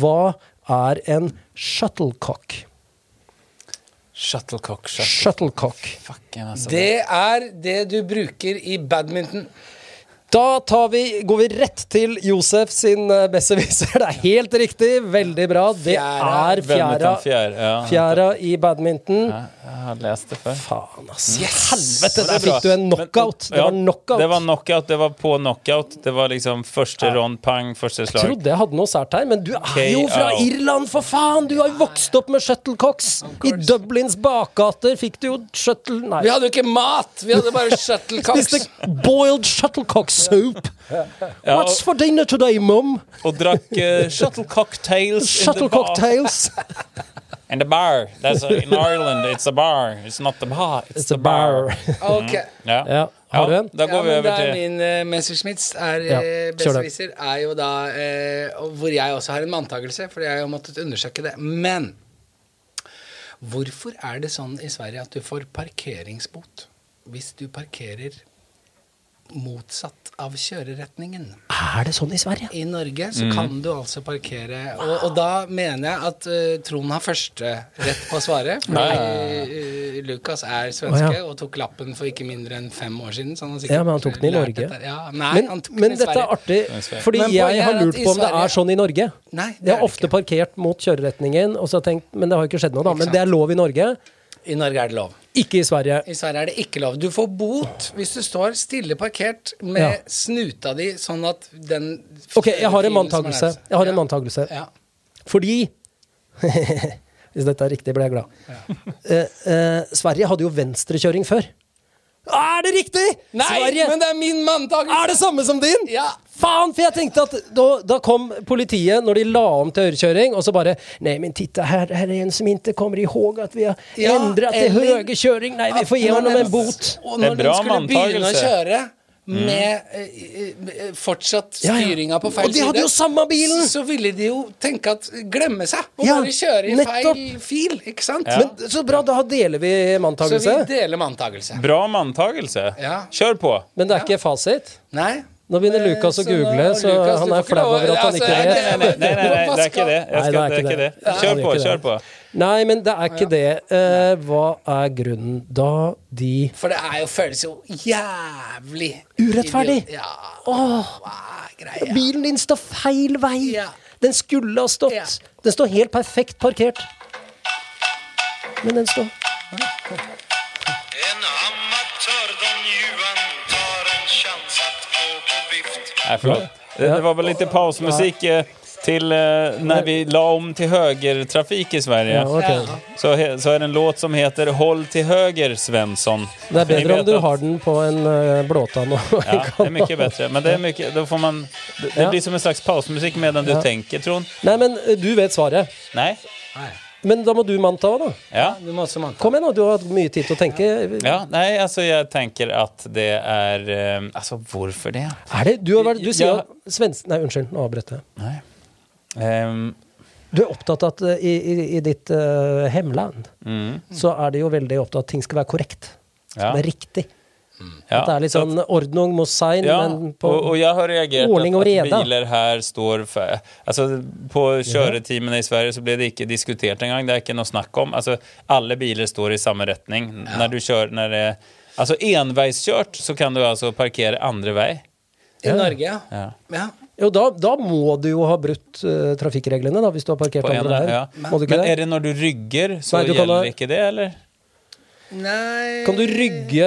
Hva er en shuttlecock? Shuttlecock, shuttle. Shuttlecock. Fucking, altså. Det er det du bruker i badminton. Da tar vi, går vi rett til Josef sin uh, besserwisser. *laughs* Det er helt riktig. Veldig bra. Det er fjæra, fjæra i badminton. Jeg har lest det før. Faen, ass. Helvete, Det der er fikk du en knockout. Det var knockout. Det var knockout, det var på knockout. Det var liksom første rond, pang, første slag. Jeg trodde jeg hadde noe sært her, men du er jo fra Irland, for faen! Du har jo vokst opp med shuttlecocks. I Dublins bakgater fikk du jo shuttle... Nei. Vi hadde jo ikke mat! Vi hadde bare *laughs* shuttlecocks. Spiste boiled shuttlecock soup. What's for dinner today, mum? og drakk uh, shuttle cocktails. Shuttle cocktails. And *laughs* bar. In bar. That's a, in Ireland, it's a bar. It's not the bar, it's, It's the a bar. *laughs* Ok. Ja. Ja. Har du en? Da går ja, vi over er til min uh, Messerschmitts er Ja, uh, kjør er jo da uh, Hvor jeg også har en manntakelse, for jeg har måttet undersøke det. Men hvorfor er det sånn i Sverige at du får parkeringsbot hvis du parkerer motsatt av kjøreretningen? Er det sånn i Sverige? I Norge Mm. så kan du altså parkere Og, og da mener jeg at uh, Trond har første rett på svaret. Fordi uh, Lukas er svenske Å, ja. og tok lappen for ikke mindre enn fem år siden. Så han har sikkert Ja, men han tok den i Norge. dette. Ja, nei, Men, han tok men den i dette er artig, fordi Men jeg har lurt på om det er sånn i Norge. Nei, det Jeg har ofte ikke. parkert mot kjøreretningen, og så har tenkt, men det har jo ikke skjedd noe, da. Men det er lov i Norge, I Norge er det lov. Ikke i Sverige. I Sverige er det ikke lov. Du får bot hvis du står stille parkert med Ja. snuta di sånn at den Ok, jeg har en nærmest- Jeg har en Ja. Ja. Fordi *laughs* Hvis dette er riktig, blir jeg glad. Eh, eh, Sverige hadde jo venstrekjøring før. Er det riktig?! Nei, Sverige men det er min manntagelse! er det samme som din! Ja. Faen, for jeg tenkte at da, da kom politiet når de la om til ørekjøring, og så bare Nei, men titta, her, her er en som ikke kommer ihåg at vi har Ja, endret til høyrekjøring. Nei, vi får gi ham en bot. Og Det er når bra den skulle begynne å kjøre med eh, fortsatt Ja, ja. styringa på feil side. Og de hadde jo samme bilen! Så, ville de jo tenke at glemme seg og Ja, bare kjøre i nettopp. feil fil, ikke sant? Ja. Men Så bra, da deler vi Så vi manntagelse. deler manntagelse. Bra manntagelse. Ja. Kjør på. Men det er ikke fasit. Nei? Nå begynner Eh, Lukas å google, så Lukas, han er flau over at han altså, ikke vet. nei, Nei, nei, nei, nei, det er ikke det. Jeg Nei, det er ikke det. Kjør på, kjør på. Nei, men det er ikke det. Eh, hva er grunnen da de For det er jo, føles jo jævlig Urettferdig. idiot- Ja. Hva er greia? Bilen din står feil vei! Ja. Den skulle ha stått. Ja. Den står helt perfekt parkert. Men den står En amatør, Don Juan, tar en chans att på vift. Nej, förlåt. Det, det var väl lite pausmusik eh, till eh, när vi la om till högertrafik i Sverige. Ja, okay. Så, he, så är det en låt som heter Håll till höger Svensson. Det er bedre om du att- har den på en uh, en Ja, det är mye *laughs* mycket bättre. Men det är mycket, då får man... Det, det Ja. blir som en slags pausmusik medan du tenker, tänker, Trond. Nei, men eh, du vet svaret. Nej? Men da må du manta òg, da. Ja. Du må også manta. Kom igjen, nå, Du har hatt mye tid til å tenke. Ja, Nei, altså, jeg tenker at det er Altså, hvorfor varför det? Er det? Du, har vært, du sier Ja. svensk... Nei, unnskyld. Nå avbrøt jeg. Nej. Ehm, Du er opptatt av at eh, i, i, i ditt uh, hemland mm, så er det jo veldig opptatt av at ting skal være korrekt. ja. Det er riktig. ja. At det er litt så sånn ordnung mot sein, Ja, men på og, og jeg har reagert ordning og reda. At biler her står for, altså, på kjøretimene i Sverige så ble det ikke diskutert engang. Det er ikke noe snakk om. Altså, alle biler står i samme retning. Når du kjører når det, Altså enveiskjørt så kan du altså parkere andre vei. I Norge, ja. Ja. Ja. Jo, da, da må du jo ha brutt uh, trafikkreglene, da, hvis du har parkert andre der. ja. Men er det når du rygger, så Nei, du gjelder ha- ikke det, eller? Nei Kan du rygge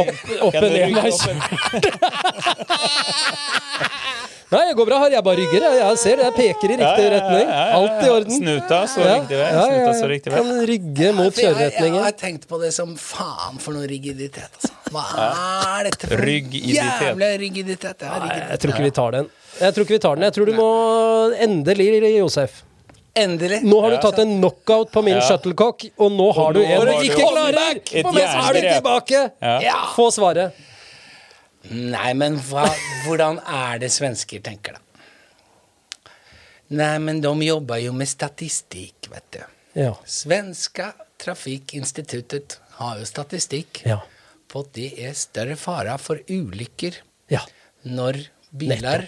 opp, opp Kan du rygge opp, opp en- *laughs* Nei, det går bra her. Jeg bare rygger. Jeg, jeg ser det. Jeg peker i riktig retning. Alt i orden. Snuta så Ja, riktig vei. ja, ja, Snuta står riktig vei. Kan rygge mot For jeg, jeg kjøreretningen. har tenkt på det som faen for noe rigiditet, altså. Hva er dette for Ryggiditet. jævla rigiditet? Nei, rigiditet. jeg tror ikke vi tar den. Jeg tror ikke vi tar den. Jeg tror du må endelig, Josef. Endelig. Nå har du tatt en knockout på min Ja. shuttlecock, og nå har du nå en har du du ikke klarer! et Og så er du tilbake! Ja. Få svaret. Nei, men hva, hvordan er det svensker tenker, da? Nei, men de jobber jo med statistikk, vet du. Ja. Svenska Trafikkinstituttet har jo statistikk Ja. på at det er større fare for ulykker ja. når biler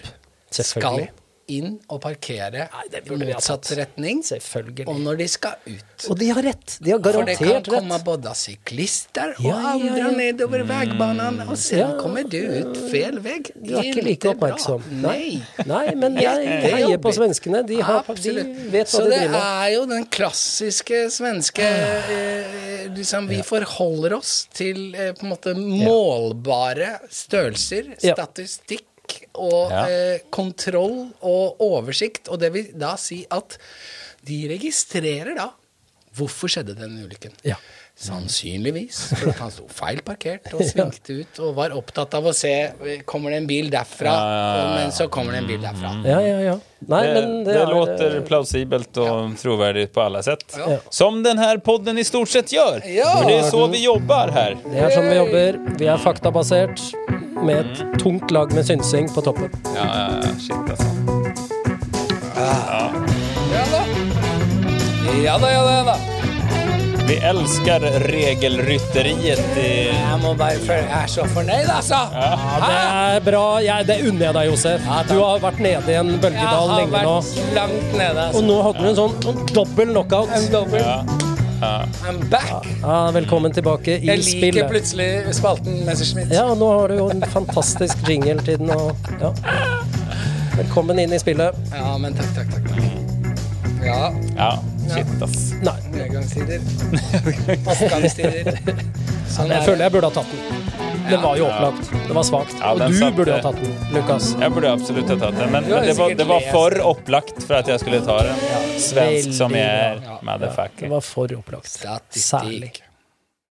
skal. Inn og parkere Nei, i motsatt retning, Selvfølgelig. og når de skal ut. Og de har rett. De har garantert rett. For det kan komme rett. både syklister og Ja, ja, andre ja. nedover veibanen, og sen Ja. kommer du ut feil vei. Du er ikke like oppmerksom. Nei. Nei, men jeg er heier på svenskene. De, har, de vet hva Så de det driver med. er jo den klassiske svenske eh, liksom Vi forholder oss til eh, på en måte målbare størrelser, Ja. Og Ja. eh, kontroll og oversikt. Og det vil da si at de registrerer da Hvorfor skjedde den ulykken? Ja. Sannsynligvis. For at han sto feil parkert og *laughs* svingte ut og var opptatt av å se Kommer det en bil derfra? Ja, ja, ja, men så kommer det en bil derfra. Ja, ja, ja. Nei, Det, men det, det, er, låter eh, plausibelt og troverdig på alle sett. Ja. Som denne podden i stort sett gjør. Ja. For det er så vi jobber her. Det er sånn vi jobber. Vi er faktabasert med et tungt lag med synsing på toppen. Ja, ja, ja. Shit, altså. Ja da. Ja da, ja da. Ja da. Vi elsker regelrytteriet i Jeg må bare Jeg er så fornøyd, altså. Ja, det er bra. Jeg, det unner jeg deg, Josef. Ja. Du har vært nede i en Jeg bølgedal har lenge nå. vært langt nede. Altså. Og nå hadde du en sånn, en dobbel knockout. ja. I'm back. Ja, velkommen tilbake i spillet. Jeg liker spillet. plutselig spalten Messerschmitt. Ja, nå har du jo en fantastisk jingle til den. Og, ja. Velkommen inn i spillet. Ja, men takk, takk, takk. takk. Ja, ja. Shit, ass. Nei, nedgangstider. *laughs* Oppgangstider. Sånn jeg er føler jeg burde ha tatt den. Den var jo opplagt. Det var svakt. Ja, Og du satt, burde ha tatt den, Lukas. Jeg burde absolutt ha tatt den, men, men det, var, det var for opplagt for at jeg skulle ta den. Svensk som jeg er. Motherfucker. Det var for opplagt. Særlig.